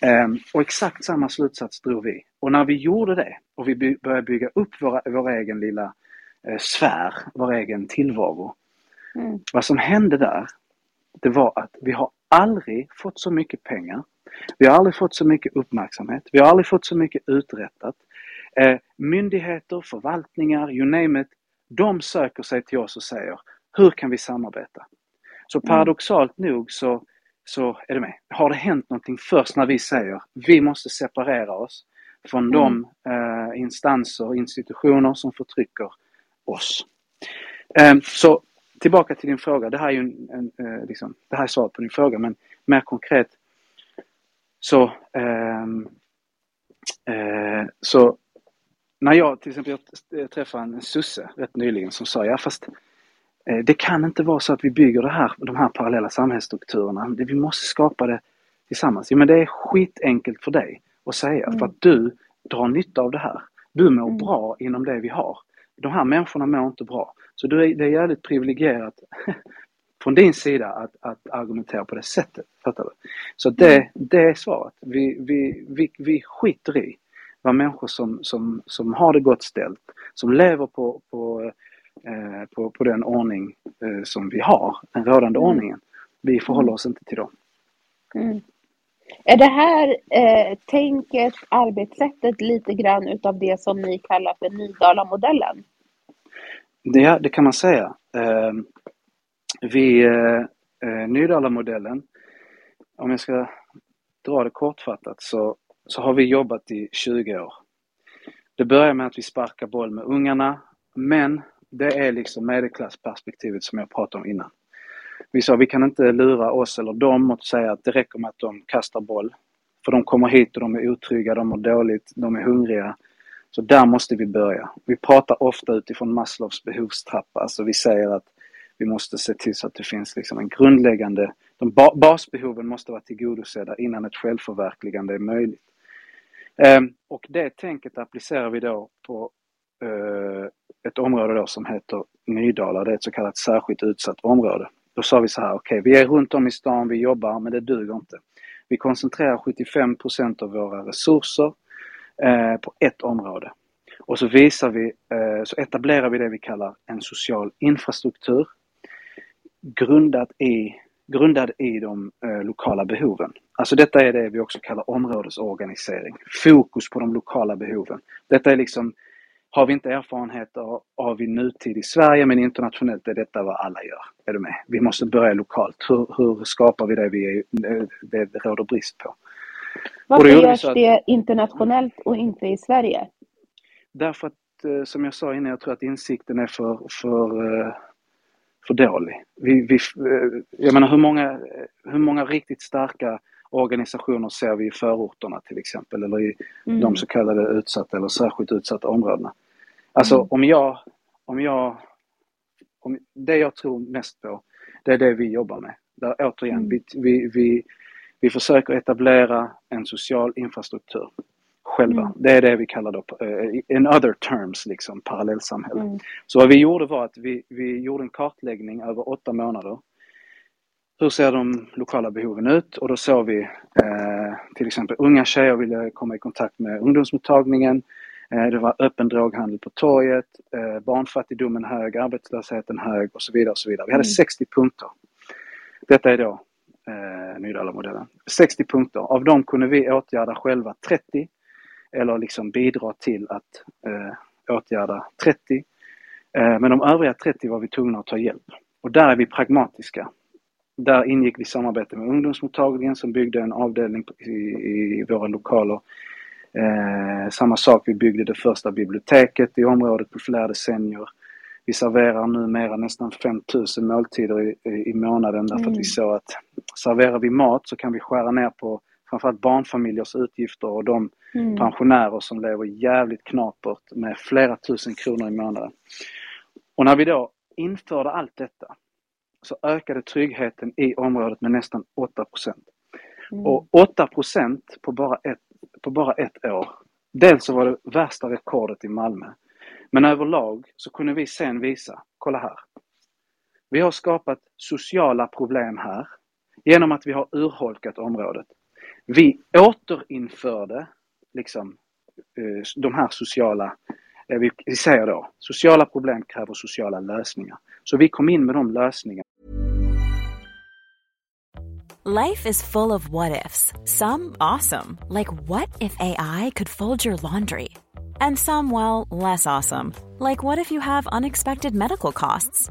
Ehm, och exakt samma slutsats drog vi. Och när vi gjorde det och vi by började bygga upp våra, vår egen lilla eh, sfär, vår egen tillvaro. Mm. Vad som hände där, det var att vi har aldrig fått så mycket pengar. Vi har aldrig fått så mycket uppmärksamhet. Vi har aldrig fått så mycket uträttat. Eh, myndigheter, förvaltningar, you name it, de söker sig till oss och säger hur kan vi samarbeta? Så mm. paradoxalt nog så så är det med. Har det hänt någonting först när vi säger vi måste separera oss från mm. de eh, instanser och institutioner som förtrycker oss. Eh, så tillbaka till din fråga. Det här är ju en, en eh, liksom, det här är svaret på din fråga men mer konkret så, ehm, eh, så när jag till exempel jag träffade en susse rätt nyligen som sa ja fast Eh, det kan inte vara så att vi bygger det här, de här parallella samhällsstrukturerna. Vi måste skapa det tillsammans. Ja, men det är skitenkelt för dig att säga mm. för att du drar nytta av det här. Du mår mm. bra inom det vi har. De här människorna mår inte bra. Så du är, det är jävligt privilegierat från din sida att, att argumentera på det sättet. Fattar du? Så det, mm. det är svaret. Vi, vi, vi, vi skiter i vad människor som, som, som har det gott ställt, som lever på, på Eh, på, på den ordning eh, som vi har, den rådande mm. ordningen. Vi förhåller oss inte till dem. Mm. Är det här eh, tänket, arbetssättet lite grann utav det som ni kallar för Nydala-modellen? Det, det kan man säga. Eh, vi, eh Nydala-modellen, om jag ska dra det kortfattat så, så har vi jobbat i 20 år. Det börjar med att vi sparkar boll med ungarna, men det är liksom medelklassperspektivet som jag pratade om innan. Vi sa vi kan inte lura oss eller dem och säga att det räcker med att de kastar boll. För de kommer hit och de är otrygga, de mår dåligt, de är hungriga. Så där måste vi börja. Vi pratar ofta utifrån Maslows behovstrappa, alltså vi säger att Vi måste se till så att det finns liksom en grundläggande, de basbehoven måste vara tillgodosedda innan ett självförverkligande är möjligt. Ehm, och det tänket applicerar vi då på eh, ett område då som heter Nydala, det är ett så kallat särskilt utsatt område. Då sa vi så här, okej okay, vi är runt om i stan, vi jobbar, men det duger inte. Vi koncentrerar 75% av våra resurser eh, på ett område. Och så visar vi, eh, så etablerar vi det vi kallar en social infrastruktur grundat i, grundad i de eh, lokala behoven. Alltså detta är det vi också kallar områdesorganisering. Fokus på de lokala behoven. Detta är liksom, har vi inte erfarenheter av i nutid i Sverige men internationellt är detta vad alla gör. Är du med? Vi måste börja lokalt. Hur, hur skapar vi det vi är, det, råder brist på? Varför görs det, att, det internationellt och inte i Sverige? Därför att, eh, som jag sa innan, jag tror att insikten är för, för, eh, för dålig. Vi, vi, eh, jag menar hur många, hur många riktigt starka organisationer ser vi i förorterna till exempel eller i mm. de så kallade utsatta eller särskilt utsatta områdena. Alltså mm. om jag, om jag, om, det jag tror mest på, det är det vi jobbar med. Där, återigen, mm. vi, vi, vi, vi försöker etablera en social infrastruktur själva. Mm. Det är det vi kallar då, uh, in other terms, liksom parallellsamhälle. Mm. Så vad vi gjorde var att vi, vi gjorde en kartläggning över åtta månader. Hur ser de lokala behoven ut? Och då såg vi eh, till exempel unga tjejer ville komma i kontakt med ungdomsmottagningen. Eh, det var öppen droghandel på torget, eh, barnfattigdomen hög, arbetslösheten hög och så vidare. Och så vidare. Vi hade mm. 60 punkter. Detta är då eh, Nydala-modellen. 60 punkter. Av dem kunde vi åtgärda själva 30 eller liksom bidra till att eh, åtgärda 30. Eh, men de övriga 30 var vi tvungna att ta hjälp. Och där är vi pragmatiska. Där ingick vi samarbete med ungdomsmottagningen som byggde en avdelning i, i våra lokaler. Eh, samma sak, vi byggde det första biblioteket i området på flera decennier. Vi serverar numera nästan 5000 måltider i, i, månaden därför mm. att vi såg att serverar vi mat så kan vi skära ner på framförallt barnfamiljers utgifter och de mm. pensionärer som lever jävligt knapert med flera tusen kronor i månaden. Och när vi då införde allt detta så ökade tryggheten i området med nästan 8 mm. Och 8 på bara, ett, på bara ett år. Dels så var det värsta rekordet i Malmö. Men överlag så kunde vi sen visa, kolla här. Vi har skapat sociala problem här genom att vi har urholkat området. Vi återinförde liksom eh, de här sociala, eh, vi säger då, sociala problem kräver sociala lösningar. Så vi kom in med de lösningarna. Life is full of what ifs. Some awesome, like what if AI could fold your laundry? And some, well, less awesome, like what if you have unexpected medical costs?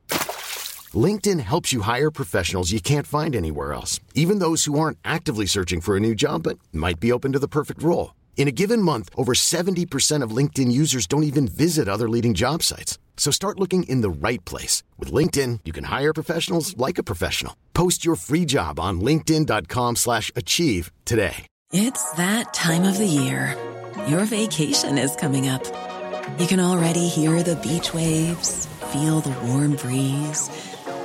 LinkedIn helps you hire professionals you can't find anywhere else, even those who aren't actively searching for a new job but might be open to the perfect role. In a given month, over 70% of LinkedIn users don't even visit other leading job sites. So start looking in the right place. With LinkedIn, you can hire professionals like a professional. Post your free job on linkedin.com slash achieve today. It's that time of the year. Your vacation is coming up. You can already hear the beach waves, feel the warm breeze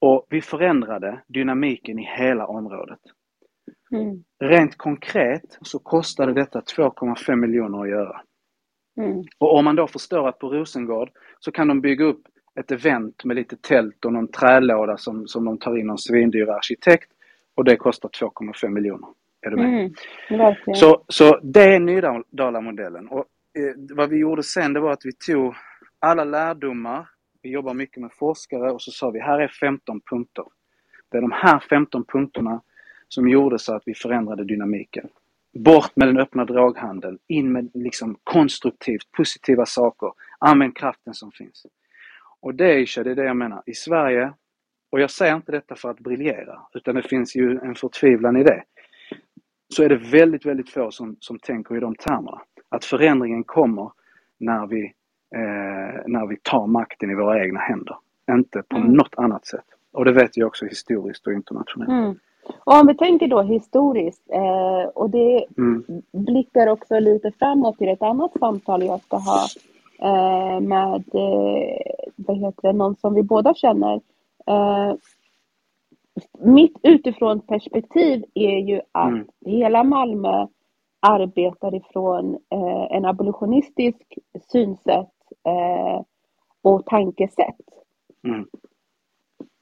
Och vi förändrade dynamiken i hela området. Mm. Rent konkret så kostade detta 2,5 miljoner att göra. Mm. Och om man då förstår att på Rosengård så kan de bygga upp ett event med lite tält och någon trälåda som, som de tar in någon svindyr arkitekt och det kostar 2,5 miljoner. Är du med? Mm. Så, så det är Nydala-modellen. Och eh, vad vi gjorde sen det var att vi tog alla lärdomar, vi jobbar mycket med forskare och så sa vi här är 15 punkter. Det är de här 15 punkterna som gjorde så att vi förändrade dynamiken. Bort med den öppna droghandeln, in med liksom konstruktivt positiva saker. Använd kraften som finns. Och det är det är det jag menar. I Sverige, och jag säger inte detta för att briljera, utan det finns ju en förtvivlan i det. Så är det väldigt, väldigt få som, som tänker i de termerna. Att förändringen kommer när vi, eh, när vi tar makten i våra egna händer. Inte på Mm. något annat sätt. Och det vet vi också historiskt och internationellt. Mm. Och om vi tänker då historiskt, eh, och det Mm. blickar också lite framåt till ett annat samtal jag ska ha eh, med eh, vad heter det, någon som vi båda känner. Eh, mitt utifrån perspektiv är ju att Mm. hela Malmö arbetar ifrån eh, en abolitionistisk synsätt eh, och tankesätt. Mm.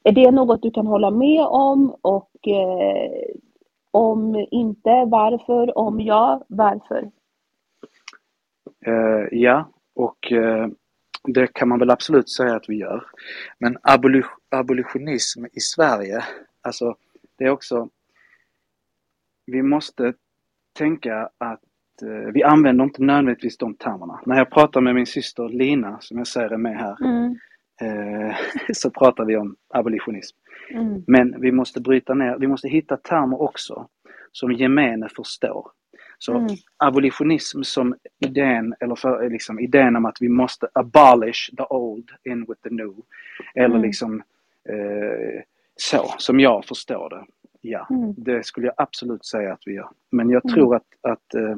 Är det något du kan hålla med om och eh, om inte, varför? Om ja, varför? Eh, ja, och eh, det kan man väl absolut säga att vi gör. Men aboli abolitionism i Sverige, alltså det är också... Vi måste tänka att vi använder inte nödvändigtvis de termerna. När jag pratar med min syster Lina, som jag säger är med här, Mm, eh, så pratar vi om abolitionism. mm, Men vi måste bryta ner, vi måste hitta termer också som gemene förstår. Så Mm. abolitionism som idén, eller för, liksom idén om att vi måste abolish the old in with the new. Eller Mm. liksom eh, så, som jag förstår det. Ja, Mm. det skulle jag absolut säga att vi gör. Men jag Mm. tror att, att eh,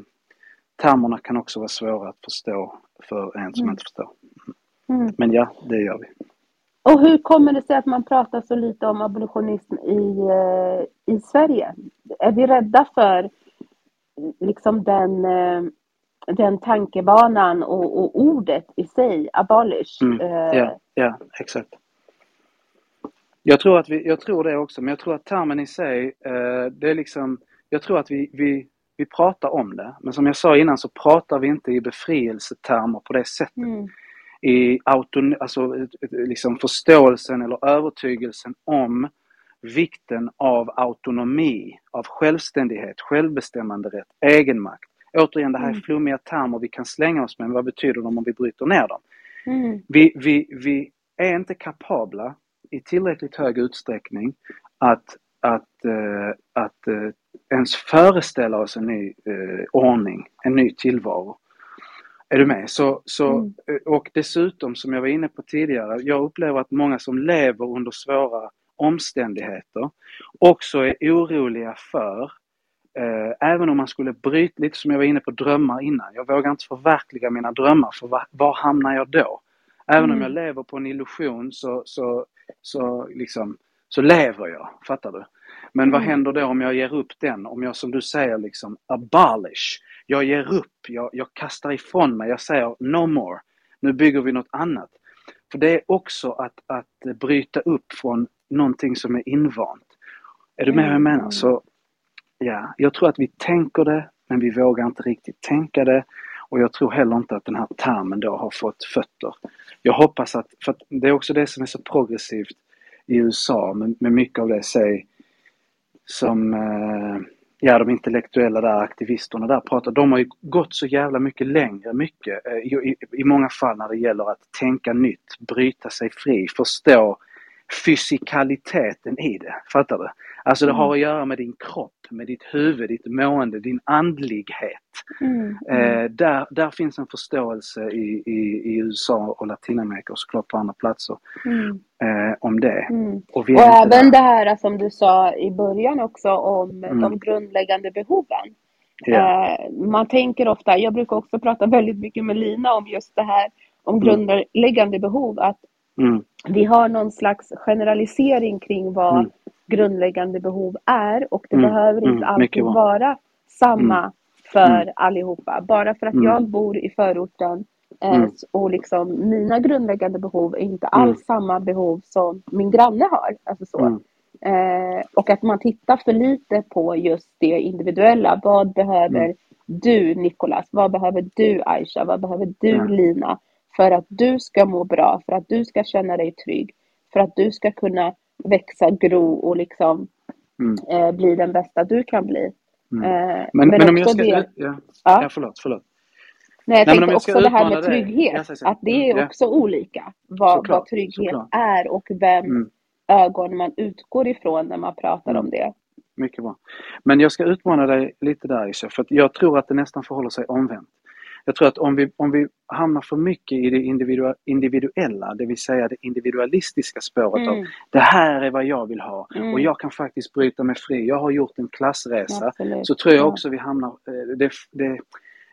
termerna kan också vara svåra att förstå för en som Mm. inte förstår. mm. Men ja, det gör vi. Och hur kommer det sig att man pratar så lite om abolitionism i, eh, i Sverige? Är vi rädda för liksom den, eh, den tankebanan och, och ordet i sig, abolish? Mm, Eh, Ja, ja, exakt. Jag tror, att vi, jag tror det också, men jag tror att termen i sig, det är liksom, jag tror att vi, vi, vi pratar om det, men som jag sa innan så pratar vi inte i befrielsetermer på det sättet. Mm, I auton, alltså, liksom förståelsen eller övertygelsen om vikten av autonomi, av självständighet, självbestämmanderätt, egenmakt. Återigen, det här är Mm. flummiga termer vi kan slänga oss med, men vad betyder de om vi bryter ner dem? mm, Vi, vi, vi är inte kapabla i tillräckligt hög utsträckning att, att, eh, att eh, ens föreställa oss en ny eh, ordning, en ny tillvaro. Är du med? Så, så, Mm. eh, Och dessutom, som jag var inne på tidigare, jag upplever att många som lever under svåra omständigheter också är oroliga för Eh, även om man skulle bryta, lite som jag var inne på drömmar innan, jag vågar inte förverkliga mina drömmar för var, var hamnar jag då? Även om Mm. jag lever på en illusion så, så, så, liksom, så lever jag, fattar du? Men vad Mm. händer då om jag ger upp den? Om jag som du säger liksom abolish, jag ger upp, jag, jag kastar ifrån mig, jag säger no more, nu bygger vi något annat. För det är också att, att bryta upp från någonting som är invant. Är du med vad jag menar? Mm. Så Ja, jag tror att vi tänker det, men vi vågar inte riktigt tänka det. Och jag tror heller inte att den här termen då har fått fötter. Jag hoppas att, för att det är också det som är så progressivt i USA med, med mycket av det, säg, som eh, ja, de intellektuella där, aktivisterna där pratar, de har ju gått så jävla mycket längre, mycket, eh, i, i, i många fall när det gäller att tänka nytt, bryta sig fri, förstå fysikaliteten i det. Fattar du? Alltså det Mm. har att göra med din kropp, med ditt huvud, ditt mående, din andlighet. Mm. Eh, där, där finns en förståelse i, i, i USA och Latinamerika och såklart på andra platser Mm. eh, om det. Mm. Och Och även där. det här som du sa i början också om Mm. de grundläggande behoven. Ja. Eh, man tänker ofta, jag brukar också prata väldigt mycket med Lina om just det här om Mm. grundläggande behov, att Mm, vi har någon slags generalisering kring vad Mm. Grundläggande behov är och det Mm. behöver Mm. inte alltid Mycket bra. vara samma för Mm. allihopa. Bara för att Mm. jag bor i förorten eh, Mm. och liksom mina grundläggande behov är inte alls samma behov som min granne har. Alltså så. Mm. Eh, och att man tittar för lite på just det individuella. Vad behöver Mm. du Nicolas? Vad behöver du Aisha? Vad behöver du. Lina? För att du ska må bra, för att du ska känna dig trygg, för att du ska kunna växa, gro och liksom Mm. eh, bli den bästa du kan bli. Mm. Eh, Men, men, om jag ska... det, Ja, Ja. ja. förlåt, förlåt. nej, jag Nej, men tänkte jag också det här med trygghet, så. att det är Mm, också olika. Vad, Såklart, vad trygghet såklart. är och vem Mm. ögon man utgår ifrån när man pratar Mm. om det. Mycket bra. Men jag ska utmana dig lite där Isha, för jag tror att det nästan förhåller sig omvänt. Jag tror att om vi, om vi hamnar för mycket i det individua- individuella, det vill säga det individualistiska spåret av Mm. det här är vad jag vill ha Mm. och jag kan faktiskt bryta mig fri. Jag har gjort en klassresa. Absolut. Så tror jag Ja. också vi hamnar, eh, det, det,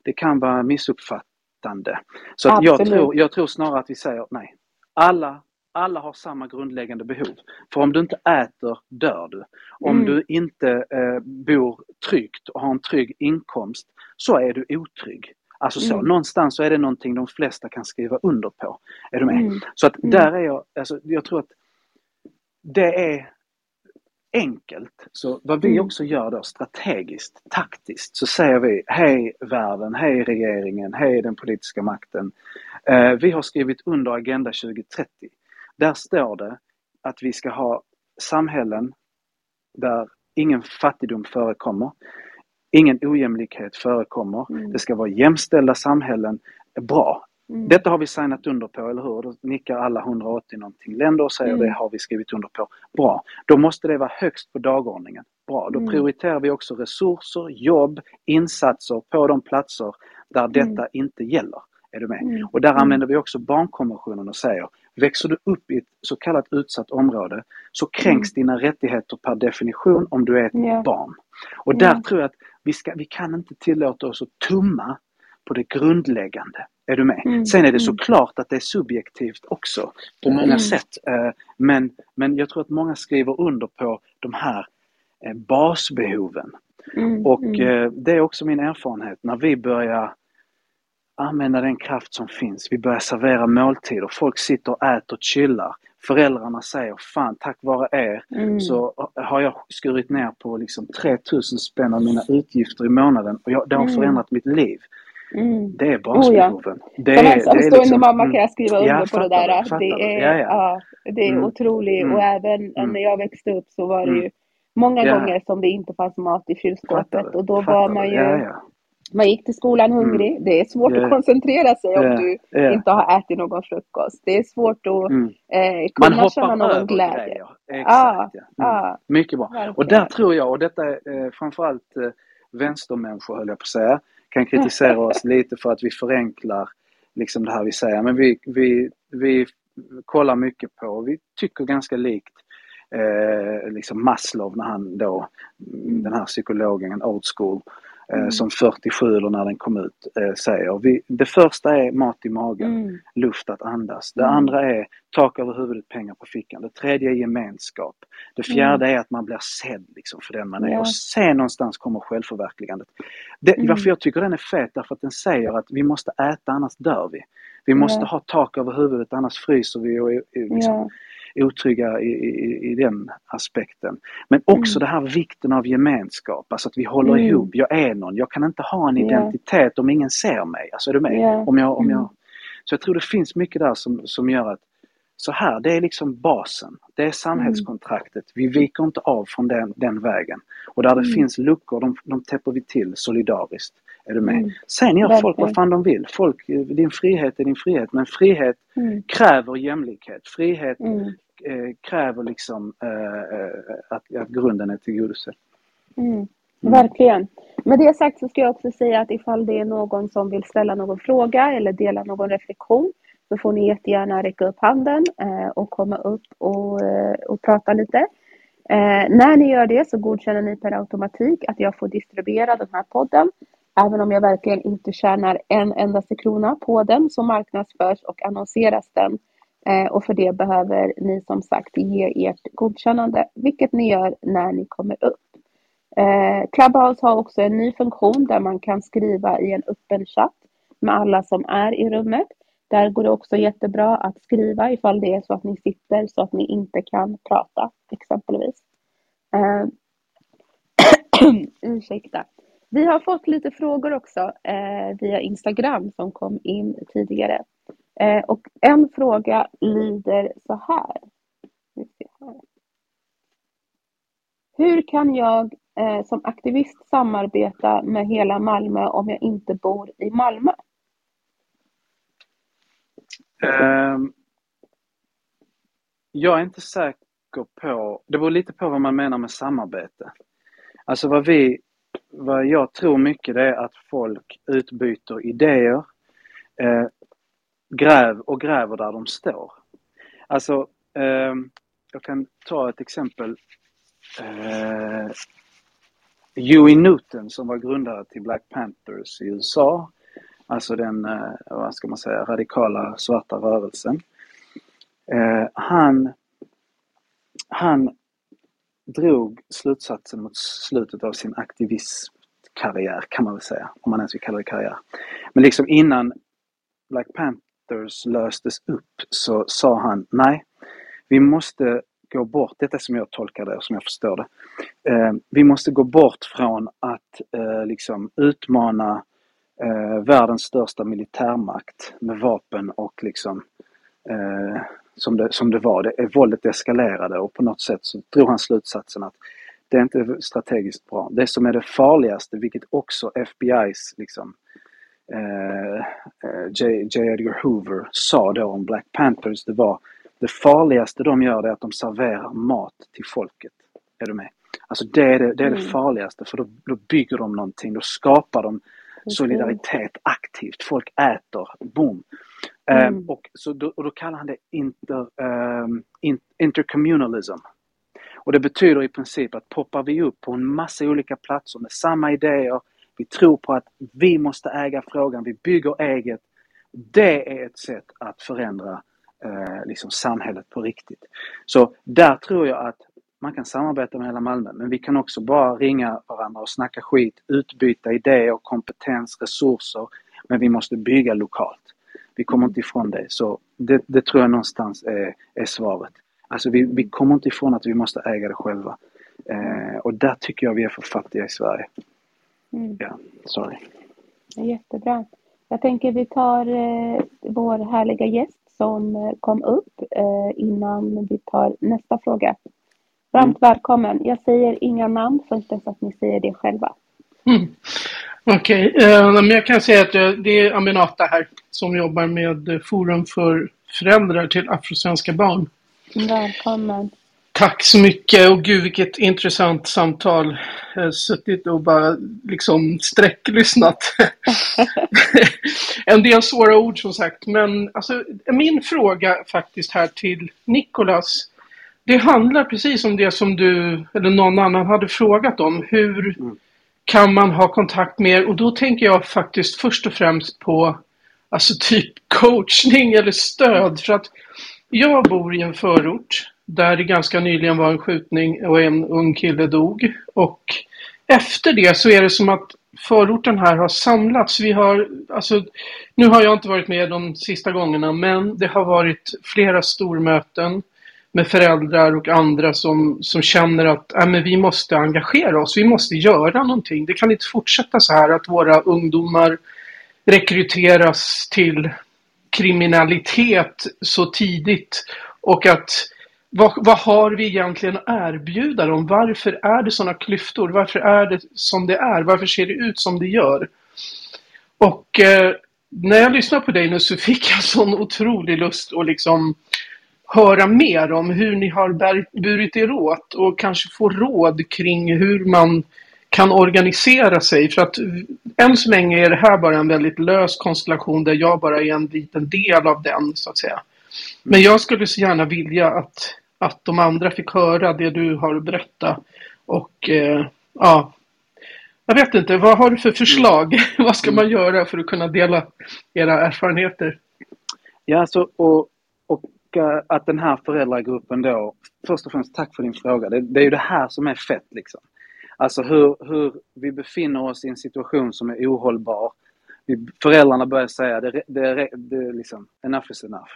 det kan vara missuppfattande. Så att jag, tror, jag tror snarare att vi säger nej. Alla, alla har samma grundläggande behov. För om du inte äter dör du. Om Mm. du inte eh, bor tryggt och har en trygg inkomst så är du otrygg. Alltså så, Mm. någonstans så är det någonting de flesta kan skriva under på. Är du med? Mm. Så att Mm. där är jag, alltså, jag tror att det är enkelt. Så vad vi Mm. också gör då strategiskt, taktiskt, så säger vi hej världen, hej regeringen, hej den politiska makten. Eh, vi har skrivit under Agenda 2030. Där står det att vi ska ha samhällen där ingen fattigdom förekommer, ingen ojämlikhet förekommer. Mm. Det ska vara jämställda samhällen. Bra. Mm. Detta har vi signat under på, eller hur? Då nickar alla 180 någonting länder och säger Mm. det har vi skrivit under på. Bra. Då måste det vara högst på dagordningen. Bra. Då Mm. prioriterar vi också resurser, jobb, insatser på de platser där detta inte gäller. Är du med? Mm. Och där Mm. använder vi också barnkonventionen och säger växer du upp i ett så kallat utsatt område så kränks dina rättigheter per definition om du är ett Mm. Ja. barn. Och där tror jag att vi, ska, vi kan inte tillåta oss att tumma på det grundläggande. Är du med? Mm, Sen är det mm. såklart att det är subjektivt också på många Mm. sätt. Eh, Men, men jag tror att många skriver under på de här eh, basbehoven. Mm. Och Mm. eh, det är också min erfarenhet när vi börjar använda den kraft som finns. Vi börjar servera måltider. Folk sitter och äter och chillar. Föräldrarna säger fan tack vare er Mm. så har jag skurit ner på liksom 3000 spänn av mina utgifter i månaden och jag, det har Mm. förändrat mitt liv. Mm. Det är basbehoven. Det Som ensamstående liksom- mamma mm. kan jag skriva Ja, under på det där. det, att det är, Ja, ja. ja, det är Mm. otroligt. Mm. Och även Mm. när jag växte upp så var det Mm. ju många Ja. gånger som det inte fanns mat i kylskåpet. Och då var man ju, Ja, ja. Man gick till skolan hungrig. Det är svårt Ja. att koncentrera sig om Ja. du Ja. inte har ätit någon frukost. Det är svårt att Mm. eh, Man kunna känna hoppar någon över glädje. grejer. Exakt. Ja. Mm. ja. Mycket bra. Verkligen. Och där tror jag, och detta är eh, framförallt eh, vänstermänniskor höll jag på att säga, kan kritisera oss lite för att vi förenklar liksom det här vi säger. Men vi, vi, vi kollar mycket på, vi tycker ganska likt eh, liksom Maslow när han då, Mm. den här psykologen, old school, eh, som 47 eller när den kom ut, eh, säger. Vi, det första är mat i magen Mm. luft att andas. Det Mm. andra är tak över huvudet, pengar på fickan. Det tredje är gemenskap. Det fjärde är att man blir sedd liksom för den man är. Mm. Ja. Och sen någonstans kommer självförverkligandet. Det, Mm. Varför jag tycker den är fet, därför att den säger att vi måste äta annars dör vi. Vi måste ha tak över huvudet annars fryser vi och liksom Ja. Otrygga i, i, i den aspekten. Men också Mm. det här vikten av gemenskap, alltså att vi håller Mm. ihop. Jag är någon, jag kan inte ha en identitet om ingen ser mig. Alltså är du med? Ja. Om jag, om Mm. jag, så jag tror det finns mycket där som, som gör att så här, det är liksom basen. Det är samhällskontraktet. Vi viker inte av från den, den vägen. Och där det Mm. finns luckor, de, de täpper vi till solidariskt. Är du med? Mm. Sen gör folk Verkligen. vad fan de vill. Folk, din frihet är din frihet. Men frihet Mm. kräver jämlikhet. Frihet Mm. eh, kräver liksom eh, eh, att, att grunden är tillgodosedd. Mm. Verkligen. Med det sagt så ska jag också säga att ifall det är någon som vill ställa någon fråga eller dela någon reflektion så får ni jättegärna räcka upp handen eh, och komma upp och, eh, och prata lite. Eh, när ni gör det så godkänner ni per automatik att jag får distribuera den här podden. Även om jag verkligen inte tjänar en endaste krona på den så marknadsförs och annonseras den. Eh, och för det behöver ni som sagt ge ert godkännande, vilket ni gör när ni kommer upp. Eh, Clubhouse har också en ny funktion där man kan skriva i en öppen chatt med alla som är i rummet. Där går det också jättebra att skriva ifall det är så att ni sitter så att ni inte kan prata exempelvis. Eh, ursäkta. Vi har fått lite frågor också eh, via Instagram som kom in tidigare. Eh, och en fråga lyder så här. Hur kan jag eh, som aktivist samarbeta med hela Malmö om jag inte bor i Malmö? Um, jag är inte säker på, det beror lite på vad man menar med samarbete. Alltså vad vi, vad jag tror mycket det är att folk utbyter idéer, eh, gräv och gräver där de står. Alltså, eh, jag kan ta ett exempel. Eh, Huey Newton som var grundare till Black Panthers i USA. Alltså den, eh, vad ska man säga, radikala svarta rörelsen. Eh, han, han drog slutsatsen mot slutet av sin aktivistkarriär kan man väl säga, om man ens vill kalla det karriär. Men liksom innan Black Panthers löstes upp så sa han nej, vi måste gå bort, detta som jag tolkar det och som jag förstår det. Eh, vi måste gå bort från att eh, liksom utmana eh, världens största militärmakt med vapen och liksom eh, som, det, som det var. Det, våldet eskalerade och på något sätt så drog han slutsatsen att det är inte strategiskt bra. Det som är det farligaste, vilket också FBI's liksom, eh, eh, J, J. Edgar Hoover sa då om Black Panthers, det var det farligaste de gör är att de serverar mat till folket. Är du med? Alltså det är det, det, är det mm. farligaste för då, då bygger de någonting, då skapar de solidaritet aktivt. Folk äter, boom. Ehm, mm. Um, och, så då, och då kallar han det inter, um, in, intercommunalism. Och det betyder i princip att poppar vi upp på en massa olika platser med samma idéer, vi tror på att vi måste äga frågan, vi bygger eget. Det är ett sätt att förändra eh, liksom samhället på riktigt. Så där tror jag att man kan samarbeta med hela Malmö men vi kan också bara ringa varandra och snacka skit, utbyta idéer, kompetens, resurser. Men vi måste bygga lokalt. Vi kommer inte ifrån det. Så det, det tror jag någonstans är, är svaret. Alltså vi, vi kommer inte ifrån att vi måste äga det själva. Eh, och där tycker jag vi är för fattiga i Sverige. Mm. Ja, sorry. Jättebra. Jag tänker vi tar eh, vår härliga gäst som eh, kom upp eh, innan vi tar nästa fråga. Varmt mm. välkommen. Jag säger inga namn förrän dess att ni säger det själva. Mm. Okej, okay. uh, jag kan säga att det är Aminata här som jobbar med Forum för föräldrar till afrosvenska barn. Välkommen. Tack så mycket och gud vilket intressant samtal. Jag har suttit och bara liksom sträcklyssnat. en del svåra ord som sagt. Men alltså, min fråga faktiskt här till Nikolas. Det handlar precis om det som du eller någon annan hade frågat om. Hur kan man ha kontakt med er? Och då tänker jag faktiskt först och främst på alltså typ coachning eller stöd. För att jag bor i en förort där det ganska nyligen var en skjutning och en ung kille dog. Och efter det så är det som att förorten här har samlats. Vi har, alltså, nu har jag inte varit med de sista gångerna men det har varit flera stormöten med föräldrar och andra som, som känner att äh, men vi måste engagera oss, vi måste göra någonting. Det kan inte fortsätta så här att våra ungdomar rekryteras till kriminalitet så tidigt och att vad, vad, har vi egentligen att erbjuda dem? Varför är det sådana klyftor? Varför är det som det är? Varför ser det ut som det gör? Och eh, när jag lyssnade på dig nu så fick jag sån otrolig lust att liksom höra mer om hur ni har burit er åt och kanske få råd kring hur man kan organisera sig. För att än så länge är det här bara en väldigt lös konstellation där jag bara är en liten del av den så att säga. Men jag skulle så gärna vilja att, att de andra fick höra det du har berättat. Och eh, ja, jag vet inte, vad har du för förslag? vad ska man göra för att kunna dela era erfarenheter? Ja, alltså, och, och uh, att den här föräldragruppen då, först och främst tack för din fråga. Det, det är ju det här som är fett liksom. Alltså hur, hur vi befinner oss i en situation som är ohållbar. Vi, föräldrarna börjar säga det, det, det liksom, enough is enough.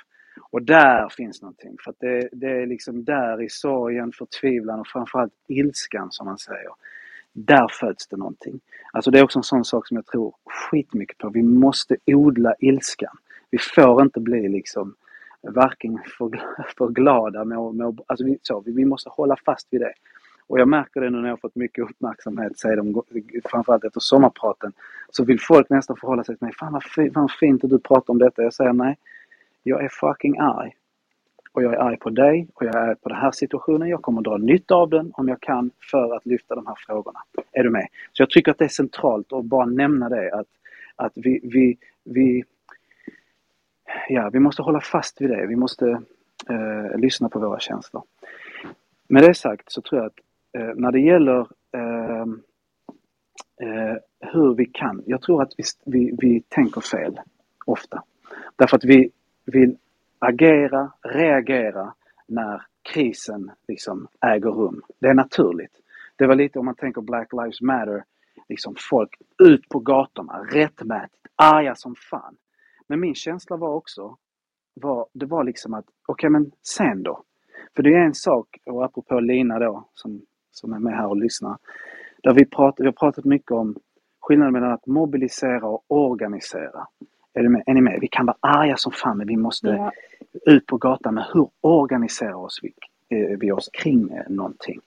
Och där finns någonting. För att det, det är liksom där i sorgen, förtvivlan och framförallt ilskan som man säger. Där föds det någonting. Alltså det är också en sån sak som jag tror skitmycket på. Vi måste odla ilskan. Vi får inte bli liksom varken för, för glada med, med alltså vi, så, vi måste hålla fast vid det. Och jag märker det nu när jag fått mycket uppmärksamhet, säger de, framförallt efter sommarpraten, så vill folk nästan förhålla sig till mig. Fan vad, fint, vad fint att du pratar om detta. Jag säger nej, jag är fucking arg. Och jag är arg på dig och jag är arg på den här situationen. Jag kommer dra nytta av den om jag kan för att lyfta de här frågorna. Är du med? Så jag tycker att det är centralt att bara nämna det att, att vi, vi, vi, ja, vi måste hålla fast vid det. Vi måste eh, lyssna på våra känslor. Med det sagt så tror jag att eh, när det gäller eh, eh hur vi kan, jag tror att vi, vi, vi tänker fel ofta. Därför att vi vill agera, reagera när krisen liksom äger rum. Det är naturligt. Det var lite om man tänker Black Lives Matter, liksom folk ut på gatorna, rättmätigt, arga som fan. Men min känsla var också, var, det var liksom att, okej okay, men sen då? För det är en sak, och apropå Lina då, som, som är med här och lyssnar, där vi, prat, vi har pratat mycket om skillnaden mellan att mobilisera och organisera. Är, med, är ni med? Vi kan vara arga som fan men vi måste ja. ut på gatan med hur organiserar oss vi, eh, vi oss kring eh, någonting.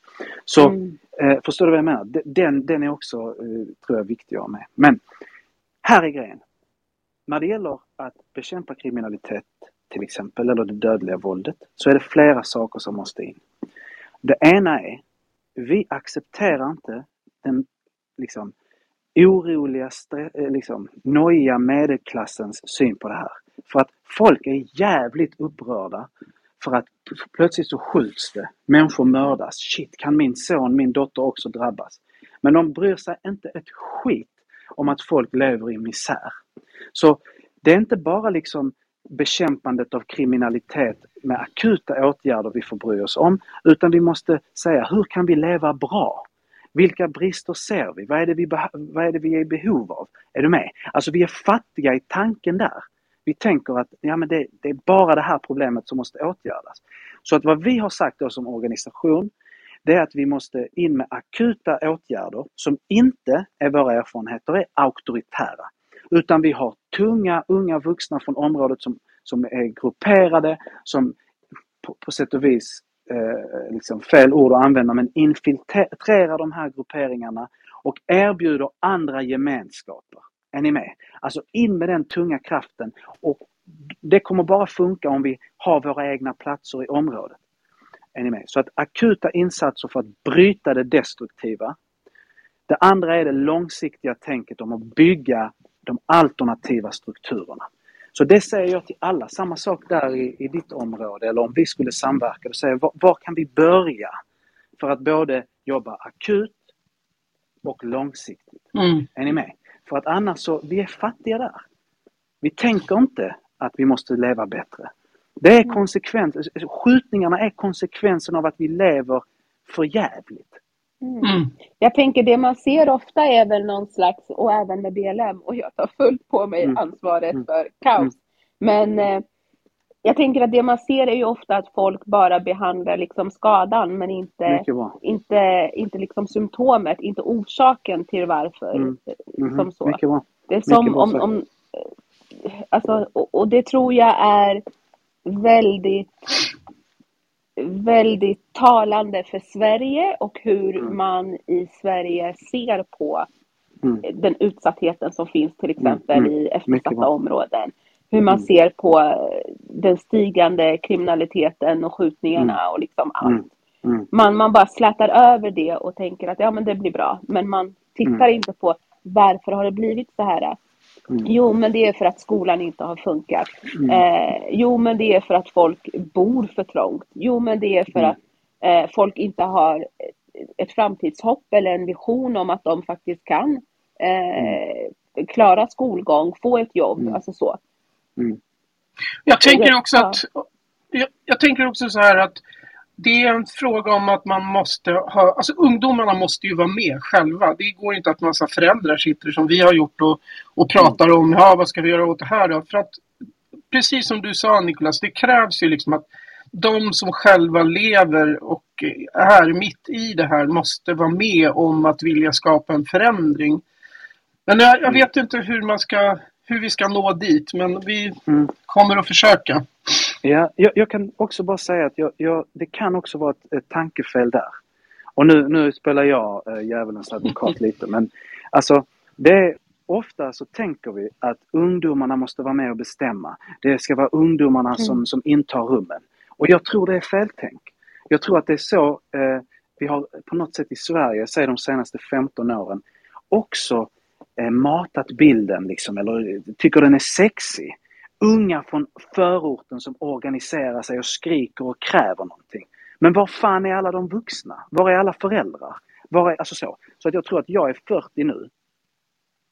Så mm. eh, förstår du vad jag menar? Den, den är också, eh, tror jag, viktig att ha med. Men här är grejen. När det gäller att bekämpa kriminalitet till exempel, eller det dödliga våldet, så är det flera saker som måste in. Det ena är, vi accepterar inte den liksom, oroliga, eh, liksom, nojiga medelklassens syn på det här. För att folk är jävligt upprörda för att plötsligt så skjuts det, människor mördas. Shit, kan min son, min dotter också drabbas? Men de bryr sig inte ett skit om att folk lever i misär. Så det är inte bara liksom bekämpandet av kriminalitet med akuta åtgärder vi får bry oss om, utan vi måste säga hur kan vi leva bra? Vilka brister ser vi? Vad är, det vi vad är det vi är i behov av? Är du med? Alltså vi är fattiga i tanken där. Vi tänker att ja, men det, det är bara det här problemet som måste åtgärdas. Så att vad vi har sagt då som organisation, det är att vi måste in med akuta åtgärder som inte, är våra erfarenheter, är auktoritära. Utan vi har tunga, unga vuxna från området som, som är grupperade, som på, på sätt och vis eh, liksom fel ord att använda, men infiltrerar de här grupperingarna och erbjuder andra gemenskaper. Är ni med? Alltså in med den tunga kraften och det kommer bara funka om vi har våra egna platser i området. Är ni med? Så att akuta insatser för att bryta det destruktiva. Det andra är det långsiktiga tänket om att bygga de alternativa strukturerna. Så det säger jag till alla, samma sak där i, i ditt område eller om vi skulle samverka och säga var, var kan vi börja för att både jobba akut och långsiktigt. Mm. Är ni med? För att annars så, vi är fattiga där. Vi tänker inte att vi måste leva bättre. Det är konsekvens, skjutningarna är konsekvensen av att vi lever för jävligt. Mm. mm. Jag tänker det man ser ofta är väl någon slags, och även med BLM, och jag tar fullt på mig mm. ansvaret mm. för kaos. Men eh, jag tänker att det man ser är ju ofta att folk bara behandlar liksom skadan men inte, inte, inte liksom symptomet, inte orsaken till varför. Mm. Mm. Som så. Det är som om, om alltså, och, och det tror jag är väldigt väldigt talande för Sverige och hur mm. man i Sverige ser på mm. den utsattheten som finns till exempel mm. i eftersatta områden. Hur man ser på den stigande kriminaliteten och skjutningarna Mm. och liksom allt. Mm. Mm. Man, man bara slätar över det och tänker att ja men det blir bra. Men man tittar Mm. inte på varför har det blivit så här? Mm. Jo men det är för att skolan inte har funkat. Mm. Eh, jo men det är för att folk bor för trångt. Jo men det är för Mm. att eh, folk inte har ett framtidshopp eller en vision om att de faktiskt kan eh, klara skolgång, få ett jobb, Mm. alltså så. Mm. Jag tänker också att jag, jag tänker också så här att det är en fråga om att man måste ha, alltså ungdomarna måste ju vara med själva. Det går inte att massa föräldrar sitter som vi har gjort och, och pratar om, ja vad ska vi göra åt det här då? För att precis som du sa Niklas, det krävs ju liksom att de som själva lever och är mitt i det här måste vara med om att vilja skapa en förändring. Men jag, jag vet inte hur man ska, hur vi ska nå dit, men vi Mm. kommer att försöka. Ja, jag, jag kan också bara säga att jag, jag, det kan också vara ett, ett tankefel där. Och nu, nu spelar jag äh, djävulens advokat lite, men alltså det är, ofta så tänker vi att ungdomarna måste vara med och bestämma. Det ska vara ungdomarna som, som intar rummen. Och jag tror det är feltänk. Jag tror att det är så eh, vi har på något sätt i Sverige, säg de senaste 15 åren, också eh, matat bilden liksom, eller tycker den är sexig. Unga från förorten som organiserar sig och skriker och kräver någonting. Men var fan är alla de vuxna? Var är alla föräldrar? Var är, alltså så. så att jag tror att jag är 40 nu.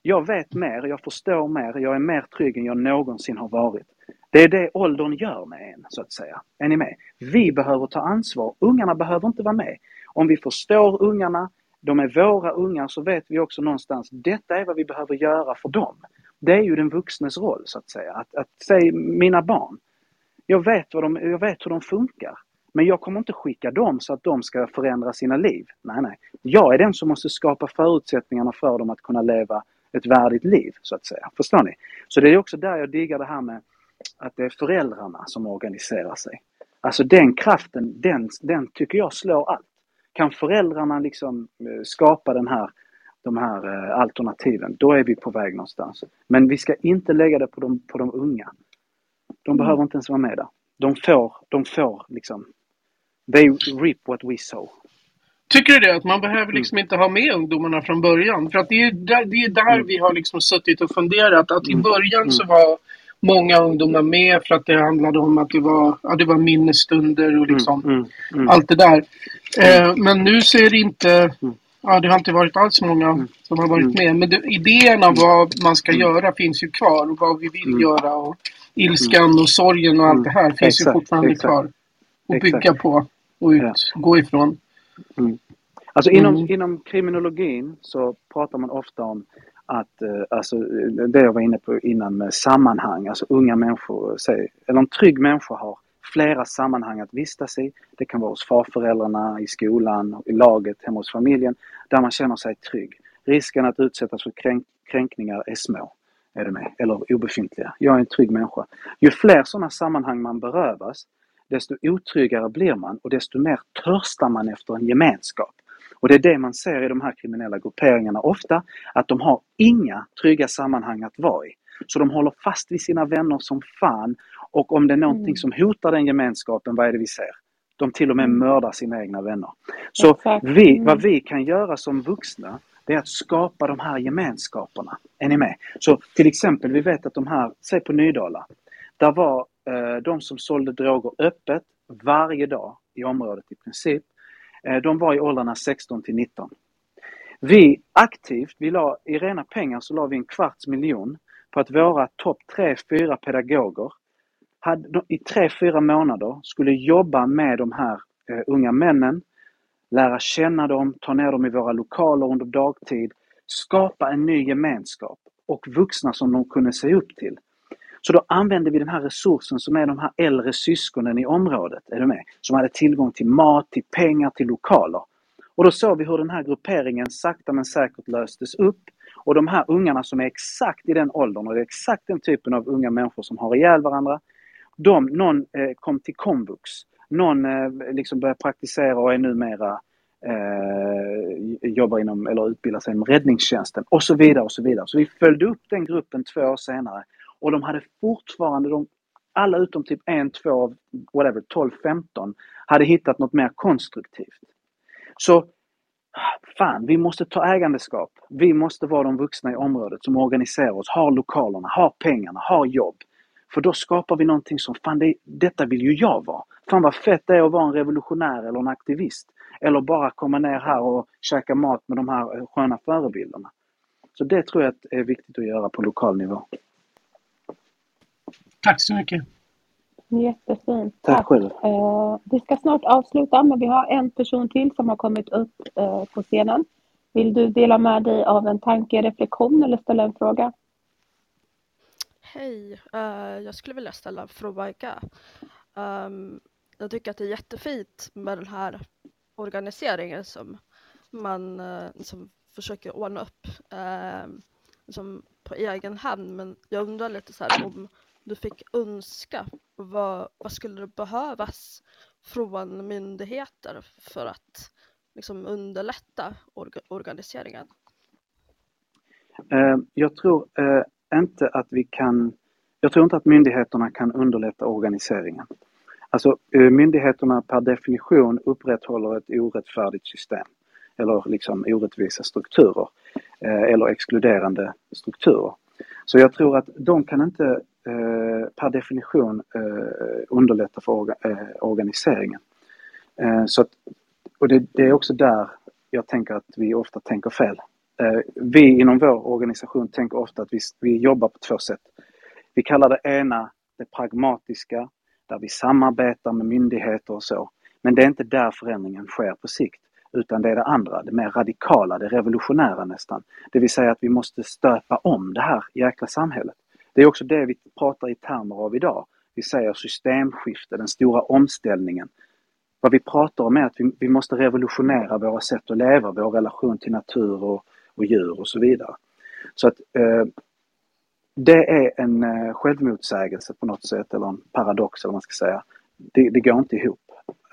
Jag vet mer, jag förstår mer, jag är mer trygg än jag någonsin har varit. Det är det åldern gör med en, så att säga. Är ni med? Vi behöver ta ansvar. Ungarna behöver inte vara med. Om vi förstår ungarna, de är våra ungar, så vet vi också någonstans, detta är vad vi behöver göra för dem. Det är ju den vuxnes roll, så att säga. Att, att säga, mina barn, jag vet, vad de, jag vet hur de funkar. Men jag kommer inte skicka dem så att de ska förändra sina liv. Nej, nej. Jag är den som måste skapa förutsättningarna för dem att kunna leva ett värdigt liv, så att säga. Förstår ni? Så det är också där jag diggar det här med att det är föräldrarna som organiserar sig. Alltså den kraften, den, den tycker jag slår allt. Kan föräldrarna liksom eh, skapa den här, de här eh, alternativen, då är vi på väg någonstans. Men vi ska inte lägga det på de, på de unga. De behöver inte ens vara med där. De får, de får liksom, they reap what we sow. Tycker du det? Att man behöver liksom inte ha med ungdomarna från början? För att det är där, det är där vi har liksom suttit och funderat. Att i början så var många ungdomar med för att det handlade om att det var, ja, det var minnesstunder och liksom Mm, mm, allt det där. Eh, men nu så är det inte, ja det har inte varit alls många som har varit med. Men det, idéerna vad man ska göra finns ju kvar och vad vi vill göra och ilskan och sorgen och allt det här finns ju Exakt, fortfarande exakt. kvar. Att bygga på och ut, Ja. gå ifrån. Alltså inom, Mm. inom kriminologin så pratar man ofta om att, eh, alltså det jag var inne på innan med sammanhang, alltså unga människor, säg, eller en trygg människa har flera sammanhang att vistas i. Det kan vara hos farföräldrarna, i skolan, i laget, hemma hos familjen, där man känner sig trygg. Risken att utsättas för kränk, kränkningar är små, är det med? Eller obefintliga. Jag är en trygg människa. Ju fler sådana sammanhang man berövas, desto otryggare blir man och desto mer törstar man efter en gemenskap. Och det är det man ser i de här kriminella grupperingarna ofta, att de har inga trygga sammanhang att vara i. Så de håller fast vid sina vänner som fan och om det är någonting som hotar den gemenskapen, vad är det vi ser? De till och med mördar sina egna vänner. Så vi, Mm. vad vi kan göra som vuxna, det är att skapa de här gemenskaperna. Är ni med? Så till exempel, vi vet att de här, säg på Nydala, där var eh, de som sålde droger öppet varje dag i området i princip. Eh, de var i åldrarna 16 till 19. Vi aktivt, vi la, i rena pengar så la vi en kvarts miljon på att våra topp 3-4 pedagoger hade, de- i 3-4 månader skulle jobba med de här eh, unga männen, lära känna dem, ta ner dem i våra lokaler under dagtid, skapa en ny gemenskap och vuxna som de kunde se upp till. Så då använde vi den här resursen som är de här äldre syskonen i området, är du med? Som hade tillgång till mat, till pengar, till lokaler. Och då såg vi hur den här grupperingen sakta men säkert löstes upp. Och de här ungarna som är exakt i den åldern och det är exakt den typen av unga människor som har ihjäl varandra. De, någon eh, kom till komvux, någon eh, liksom började praktisera och är numera eh, jobbar inom, eller utbildar sig inom räddningstjänsten och så vidare och så vidare. Så vi följde upp den gruppen två år senare och de hade fortfarande, de alla utom typ en, två, whatever, 12, 15 hade hittat något mer konstruktivt. Så fan, vi måste ta ägandeskap. Vi måste vara de vuxna i området som organiserar oss, har lokalerna, har pengarna, har jobb. För då skapar vi någonting som, fan det, detta vill ju jag vara. Fan vad fett det är att vara en revolutionär eller en aktivist. Eller bara komma ner här och käka mat med de här sköna förebilderna. Så det tror jag är viktigt att göra på lokal nivå. Tack så mycket. Jättefint. Tack, Tack. själv. Eh, vi ska snart avsluta men vi har en person till som har kommit upp eh, på scenen. Vill du dela med dig av en tanke, reflektion eller ställa en fråga? Hej, uh, jag skulle vilja ställa en fråga. Um, jag tycker att det är jättefint med den här organiseringen som man uh, som försöker ordna upp uh, som på egen hand. Men jag undrar lite så här om du fick önska, vad, vad skulle det behövas från myndigheter för att liksom underlätta orga, organiseringen? Uh, jag tror eh, inte att vi kan jag tror inte att myndigheterna kan underlätta organiseringen. Alltså eh, myndigheterna per definition upprätthåller ett orättfärdigt system eller liksom orättvisa strukturer eh, eller exkluderande strukturer. Så jag tror att de kan inte eh, per definition underlätta för organiseringen. så att, och det, det, är också där jag tänker att vi ofta tänker fel. Eh, vi inom vår organisation tänker ofta att vi, vi jobbar på två sätt. Vi kallar det ena det pragmatiska, där vi samarbetar med myndigheter och så. Men det är inte där förändringen sker på sikt. Utan det är det andra, det mer radikala, det revolutionära nästan. Det vill säga att vi måste stöpa om det här jäkla samhället. Det är också det vi pratar i termer av idag. Vi säger systemskifte, den stora omställningen. Vad vi pratar om är att vi, vi måste revolutionera våra sätt att leva, vår relation till natur och, och djur och så vidare. Så att eh, det är en eh, självmotsägelse på något sätt, eller en paradox eller vad man ska säga. Det, det går inte ihop.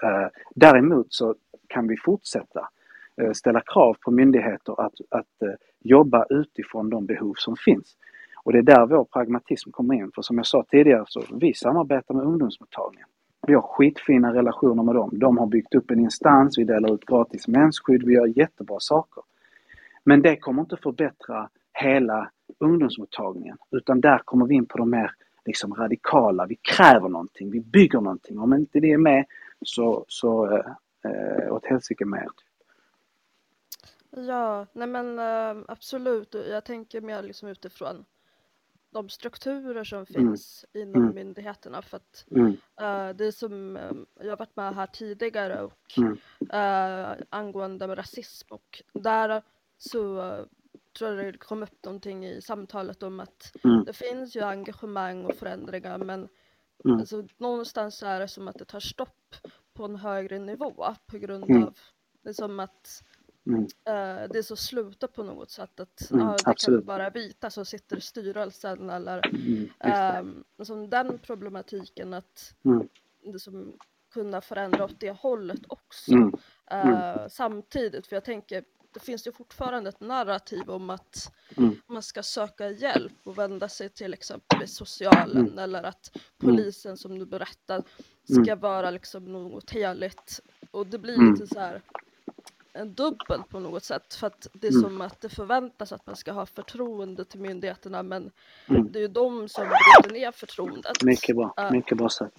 Eh, däremot så kan vi fortsätta eh, ställa krav på myndigheter att, att eh, jobba utifrån de behov som finns. Och det är där vår pragmatism kommer in. För som jag sa tidigare så vi samarbetar med ungdomsmottagningen. Vi har skitfina relationer med dem. De har byggt upp en instans, vi delar ut gratis mensskydd, vi gör jättebra saker. Men det kommer inte förbättra hela ungdomsmottagningen utan där kommer vi in på de mer liksom radikala, vi kräver någonting, vi bygger någonting. Om inte det är med så, så eh, eh, åt helsike mer. Typ. Ja, nej men äh, absolut. Jag tänker mer liksom utifrån de strukturer som mm. finns mm. inom mm. myndigheterna för att mm. uh, det som uh, jag har varit med här tidigare och uh, angående med rasism och där så tror jag det kom upp någonting i samtalet om att mm. det finns ju engagemang och förändringar men mm. alltså, någonstans är det som att det tar stopp på en högre nivå på grund mm. av det är som att mm. uh, det är så slutet på något sätt att mm, uh, det absolut. kan vara vita som sitter i styrelsen eller um, som den problematiken att mm. det som kunna förändra åt det hållet också uh, samtidigt för jag tänker det finns ju fortfarande ett narrativ om att mm. man ska söka hjälp och vända sig till exempelvis socialen mm. eller att polisen som du berättade ska mm. vara liksom något heligt och det blir mm. lite så här en dubbel på något sätt för att det är mm. som att det förväntas att man ska ha förtroende till myndigheterna men mm. det är ju de som bryter ner förtroendet. Mycket bra, uh, mycket bra sagt.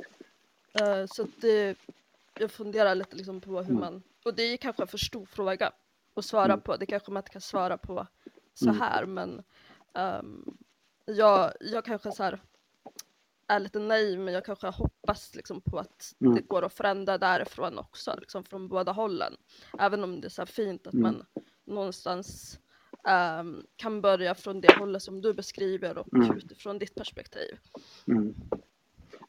Uh, så det, jag funderar lite liksom på hur man, och det är kanske en för stor fråga att svara mm. på. Det kanske man inte kan svara på så mm. här men um, jag, jag kanske så här är lite naiv men jag kanske hoppas liksom på att mm. det går att förändra därifrån också, liksom från båda hållen. Även om det är så fint att mm. man någonstans um, kan börja från det hållet som du beskriver och mm. utifrån ditt perspektiv. Mm.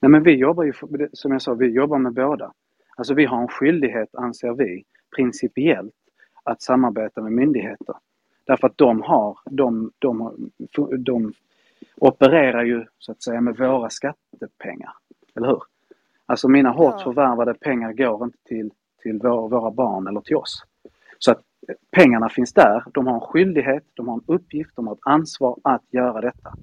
Nej men vi jobbar ju, som jag sa, vi jobbar med båda. Alltså vi har en skyldighet, anser vi, principiellt att samarbeta med myndigheter. Därför att de har, de, de, de opererar ju så att säga med våra skattepengar. Eller hur? Alltså mina hårt ja. förvärvade pengar går inte till, till vår, våra barn eller till oss. Så att pengarna finns där, de har en skyldighet, de har en uppgift, de har ett ansvar att göra detta.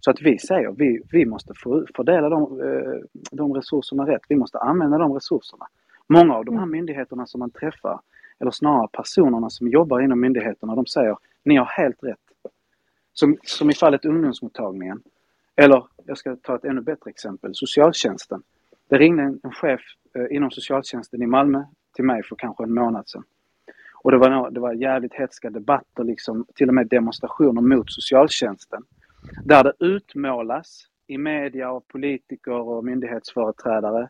Så att vi säger, vi, vi måste för, fördela de, eh, de resurserna rätt. Vi måste använda de resurserna. Många av de här Mm. myndigheterna som man träffar, eller snarare personerna som jobbar inom myndigheterna, de säger ni har helt rätt. Som, som i fallet ungdomsmottagningen. Eller, jag ska ta ett ännu bättre exempel, socialtjänsten. Det ringde en, en chef eh, inom socialtjänsten i Malmö till mig för kanske en månad sedan. Och det var, det var jävligt hetska debatter, liksom, till och med demonstrationer mot socialtjänsten. Där det utmålas i media och politiker och myndighetsföreträdare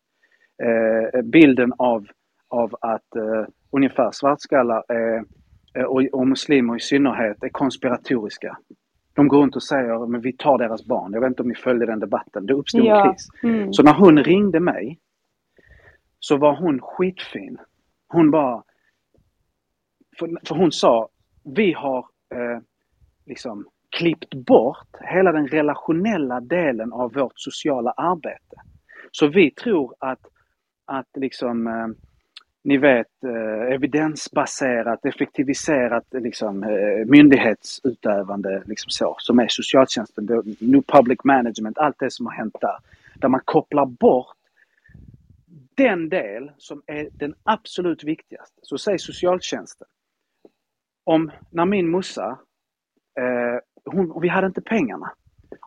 eh, bilden av, av att eh, ungefär svartskallar är, eh, och, och muslimer i synnerhet är konspiratoriska. De går runt och säger men vi tar deras barn. Jag vet inte om ni följde den debatten. Det uppstod en Ja. kris. Mm. Så när hon ringde mig så var hon skitfin. Hon bara... För, för hon sa, vi har eh, liksom klippt bort hela den relationella delen av vårt sociala arbete. Så vi tror att, att liksom, eh, ni vet, eh, evidensbaserat, effektiviserat liksom, eh, myndighetsutövande liksom så, som är socialtjänsten, New Public Management, allt det som har hänt där. Där man kopplar bort den del som är den absolut viktigaste. Så säg socialtjänsten. Om, när min morsa, eh, hon, vi hade inte pengarna.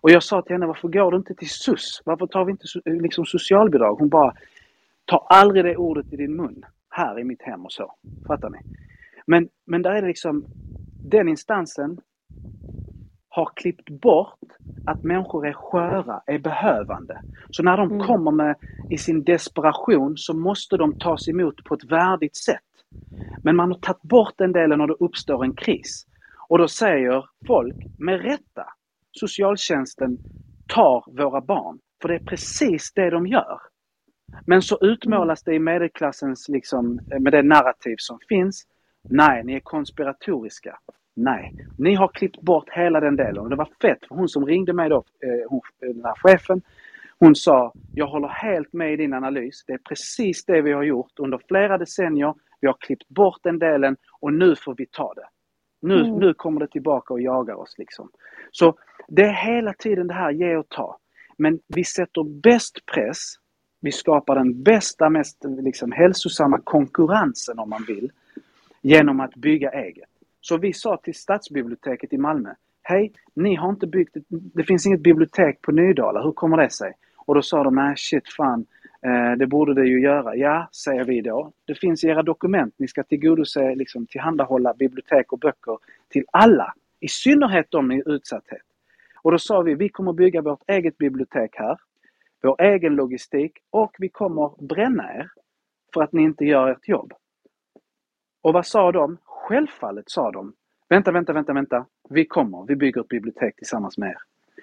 Och jag sa till henne, varför går du inte till SUS? Varför tar vi inte eh, liksom socialbidrag? Hon bara, ta aldrig det ordet i din mun. Här i mitt hem och så. Fattar ni? Men, men där är det liksom, den instansen har klippt bort att människor är sköra, är behövande. Så när de Mm. kommer med i sin desperation så måste de tas emot på ett värdigt sätt. Men man har tagit bort den delen när det uppstår en kris. Och då säger folk, med rätta, socialtjänsten tar våra barn. För det är precis det de gör. Men så utmålas det i medelklassens, liksom, med det narrativ som finns. Nej, ni är konspiratoriska. Nej, ni har klippt bort hela den delen. Och det var fett, för hon som ringde mig då, eh, hon, den här chefen, hon sa, jag håller helt med i din analys. Det är precis det vi har gjort under flera decennier. Vi har klippt bort den delen och nu får vi ta det. Nu, Mm. nu kommer det tillbaka och jagar oss liksom. Så det är hela tiden det här ge och ta. Men vi sätter bäst press, vi skapar den bästa, mest liksom, hälsosamma konkurrensen om man vill, genom att bygga eget. Så vi sa till stadsbiblioteket i Malmö, hej, ni har inte byggt, ett, det finns inget bibliotek på Nydala, hur kommer det sig? Och då sa de, nej shit fan, eh, det borde det ju göra. Ja, säger vi då. Det finns i era dokument, ni ska tillgodose, liksom, tillhandahålla bibliotek och böcker till alla. I synnerhet de i utsatthet. Och då sa vi, vi kommer bygga vårt eget bibliotek här, vår egen logistik och vi kommer bränna er för att ni inte gör ert jobb. Och vad sa de? Självfallet sa de, vänta, vänta, vänta, vänta, vi kommer, vi bygger ett bibliotek tillsammans med er.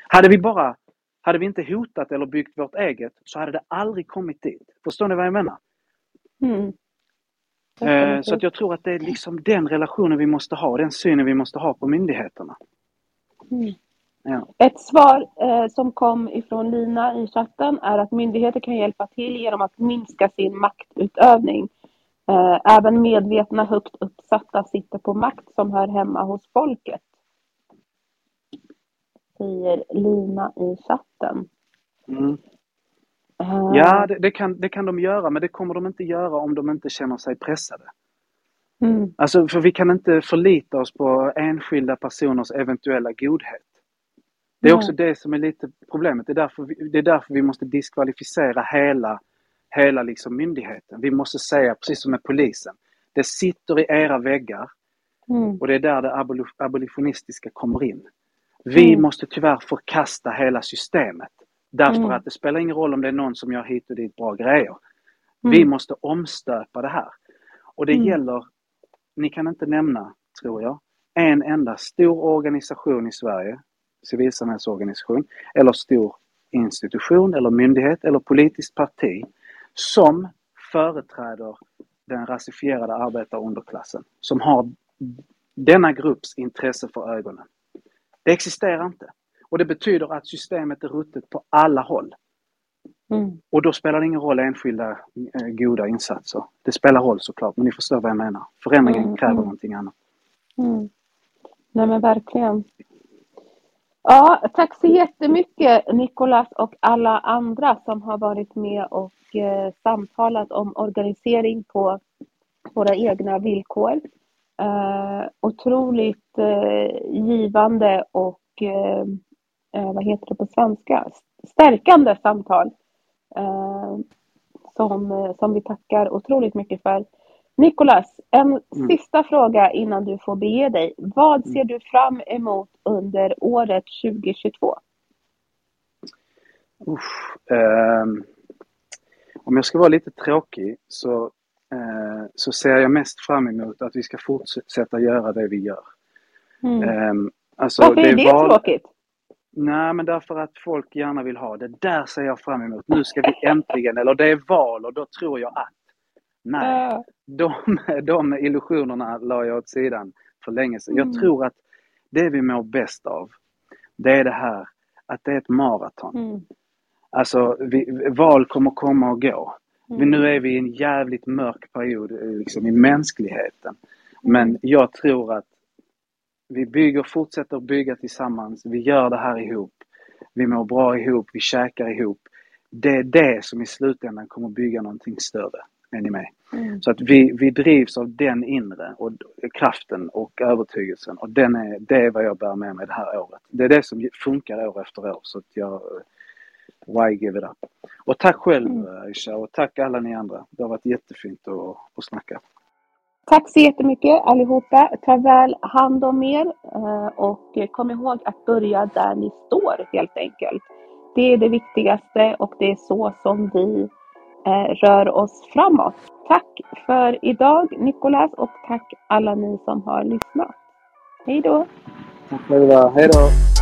Hade vi bara, hade vi inte hotat eller byggt vårt eget så hade det aldrig kommit dit. Förstår ni vad jag menar? Mm. Eh, så att jag tror att det är liksom den relationen vi måste ha, den synen vi måste ha på myndigheterna. Mm. Ja. Ett svar eh, som kom ifrån Lina i chatten är att myndigheter kan hjälpa till genom att minska sin maktutövning. Eh, även medvetna högt uppsatta sitter på makt som hör hemma hos folket. Säger Lina i chatten. Mm. Eh, Ja, det, det, kan, det kan de göra, men det kommer de inte göra om de inte känner sig pressade. Mm. Alltså, för vi kan inte förlita oss på enskilda personers eventuella godhet. Det är också det som är lite problemet. Det är därför vi, det är därför vi måste diskvalificera hela, hela liksom myndigheten. Vi måste säga, precis som med polisen, det sitter i era väggar Mm. och det är där det aboli- abolitionistiska kommer in. Vi Mm. måste tyvärr förkasta hela systemet. Därför Mm. att det spelar ingen roll om det är någon som gör hit och dit bra grejer. Vi Mm. måste omstöpa det här. Och det Mm. gäller, ni kan inte nämna, tror jag, en enda stor organisation i Sverige, civilsamhällsorganisation, eller stor institution eller myndighet eller politiskt parti som företräder den rasifierade arbetar och underklassen. Som har denna grupps intresse för ögonen. Det existerar inte. Och det betyder att systemet är ruttet på alla håll. Mm. Och då spelar det ingen roll enskilda eh, goda insatser. Det spelar roll såklart, men ni förstår vad jag menar. Förändringen Mm, kräver mm. någonting annat. Mm. Nej men verkligen. Ja, tack så jättemycket Nikolas och alla andra som har varit med och eh, samtalat om organisering på våra egna villkor. Eh, otroligt eh, givande och eh, eh vad heter det på svenska? Stärkande samtal eh, som, eh, som vi tackar otroligt mycket för. Nikolas, en mm. sista fråga innan du får bege dig. Vad mm. ser du fram emot under året 2022? Usch, eh, om jag ska vara lite tråkig så, eh, så ser jag mest fram emot att vi ska fortsätta göra det vi gör. Mm. Eh, alltså, Varför är det, det val... tråkigt? Nej, men därför att folk gärna vill ha det. Där ser jag fram emot. Nu ska vi äntligen, eller det är val och då tror jag att. Nej, de, de illusionerna la jag åt sidan för länge sedan. Jag mm. tror att det vi mår bäst av, det är det här att det är ett maraton. Mm. Alltså, vi, val kommer komma och gå. Mm. Nu är vi i en jävligt mörk period liksom, i mänskligheten. Men jag tror att vi bygger, fortsätter bygga tillsammans. Vi gör det här ihop. Vi mår bra ihop, vi käkar ihop. Det är det som i slutändan kommer bygga någonting större. Är ni med? Mm. Så att vi, vi drivs av den inre och, kraften och övertygelsen och den är, det är vad jag bär med mig det här året. Det är det som funkar år efter år så att jag Why give it up? Och tack själv mm. Aisha och tack alla ni andra. Det har varit jättefint att, att snacka. Tack så jättemycket allihopa. Ta väl hand om er eh, och kom ihåg att börja där ni står helt enkelt. Det är det viktigaste och det är så som vi Eh, Eh, rör oss framåt. Tack för idag Nikolas och tack alla ni som har lyssnat. Hej då! Tack själva, hej då!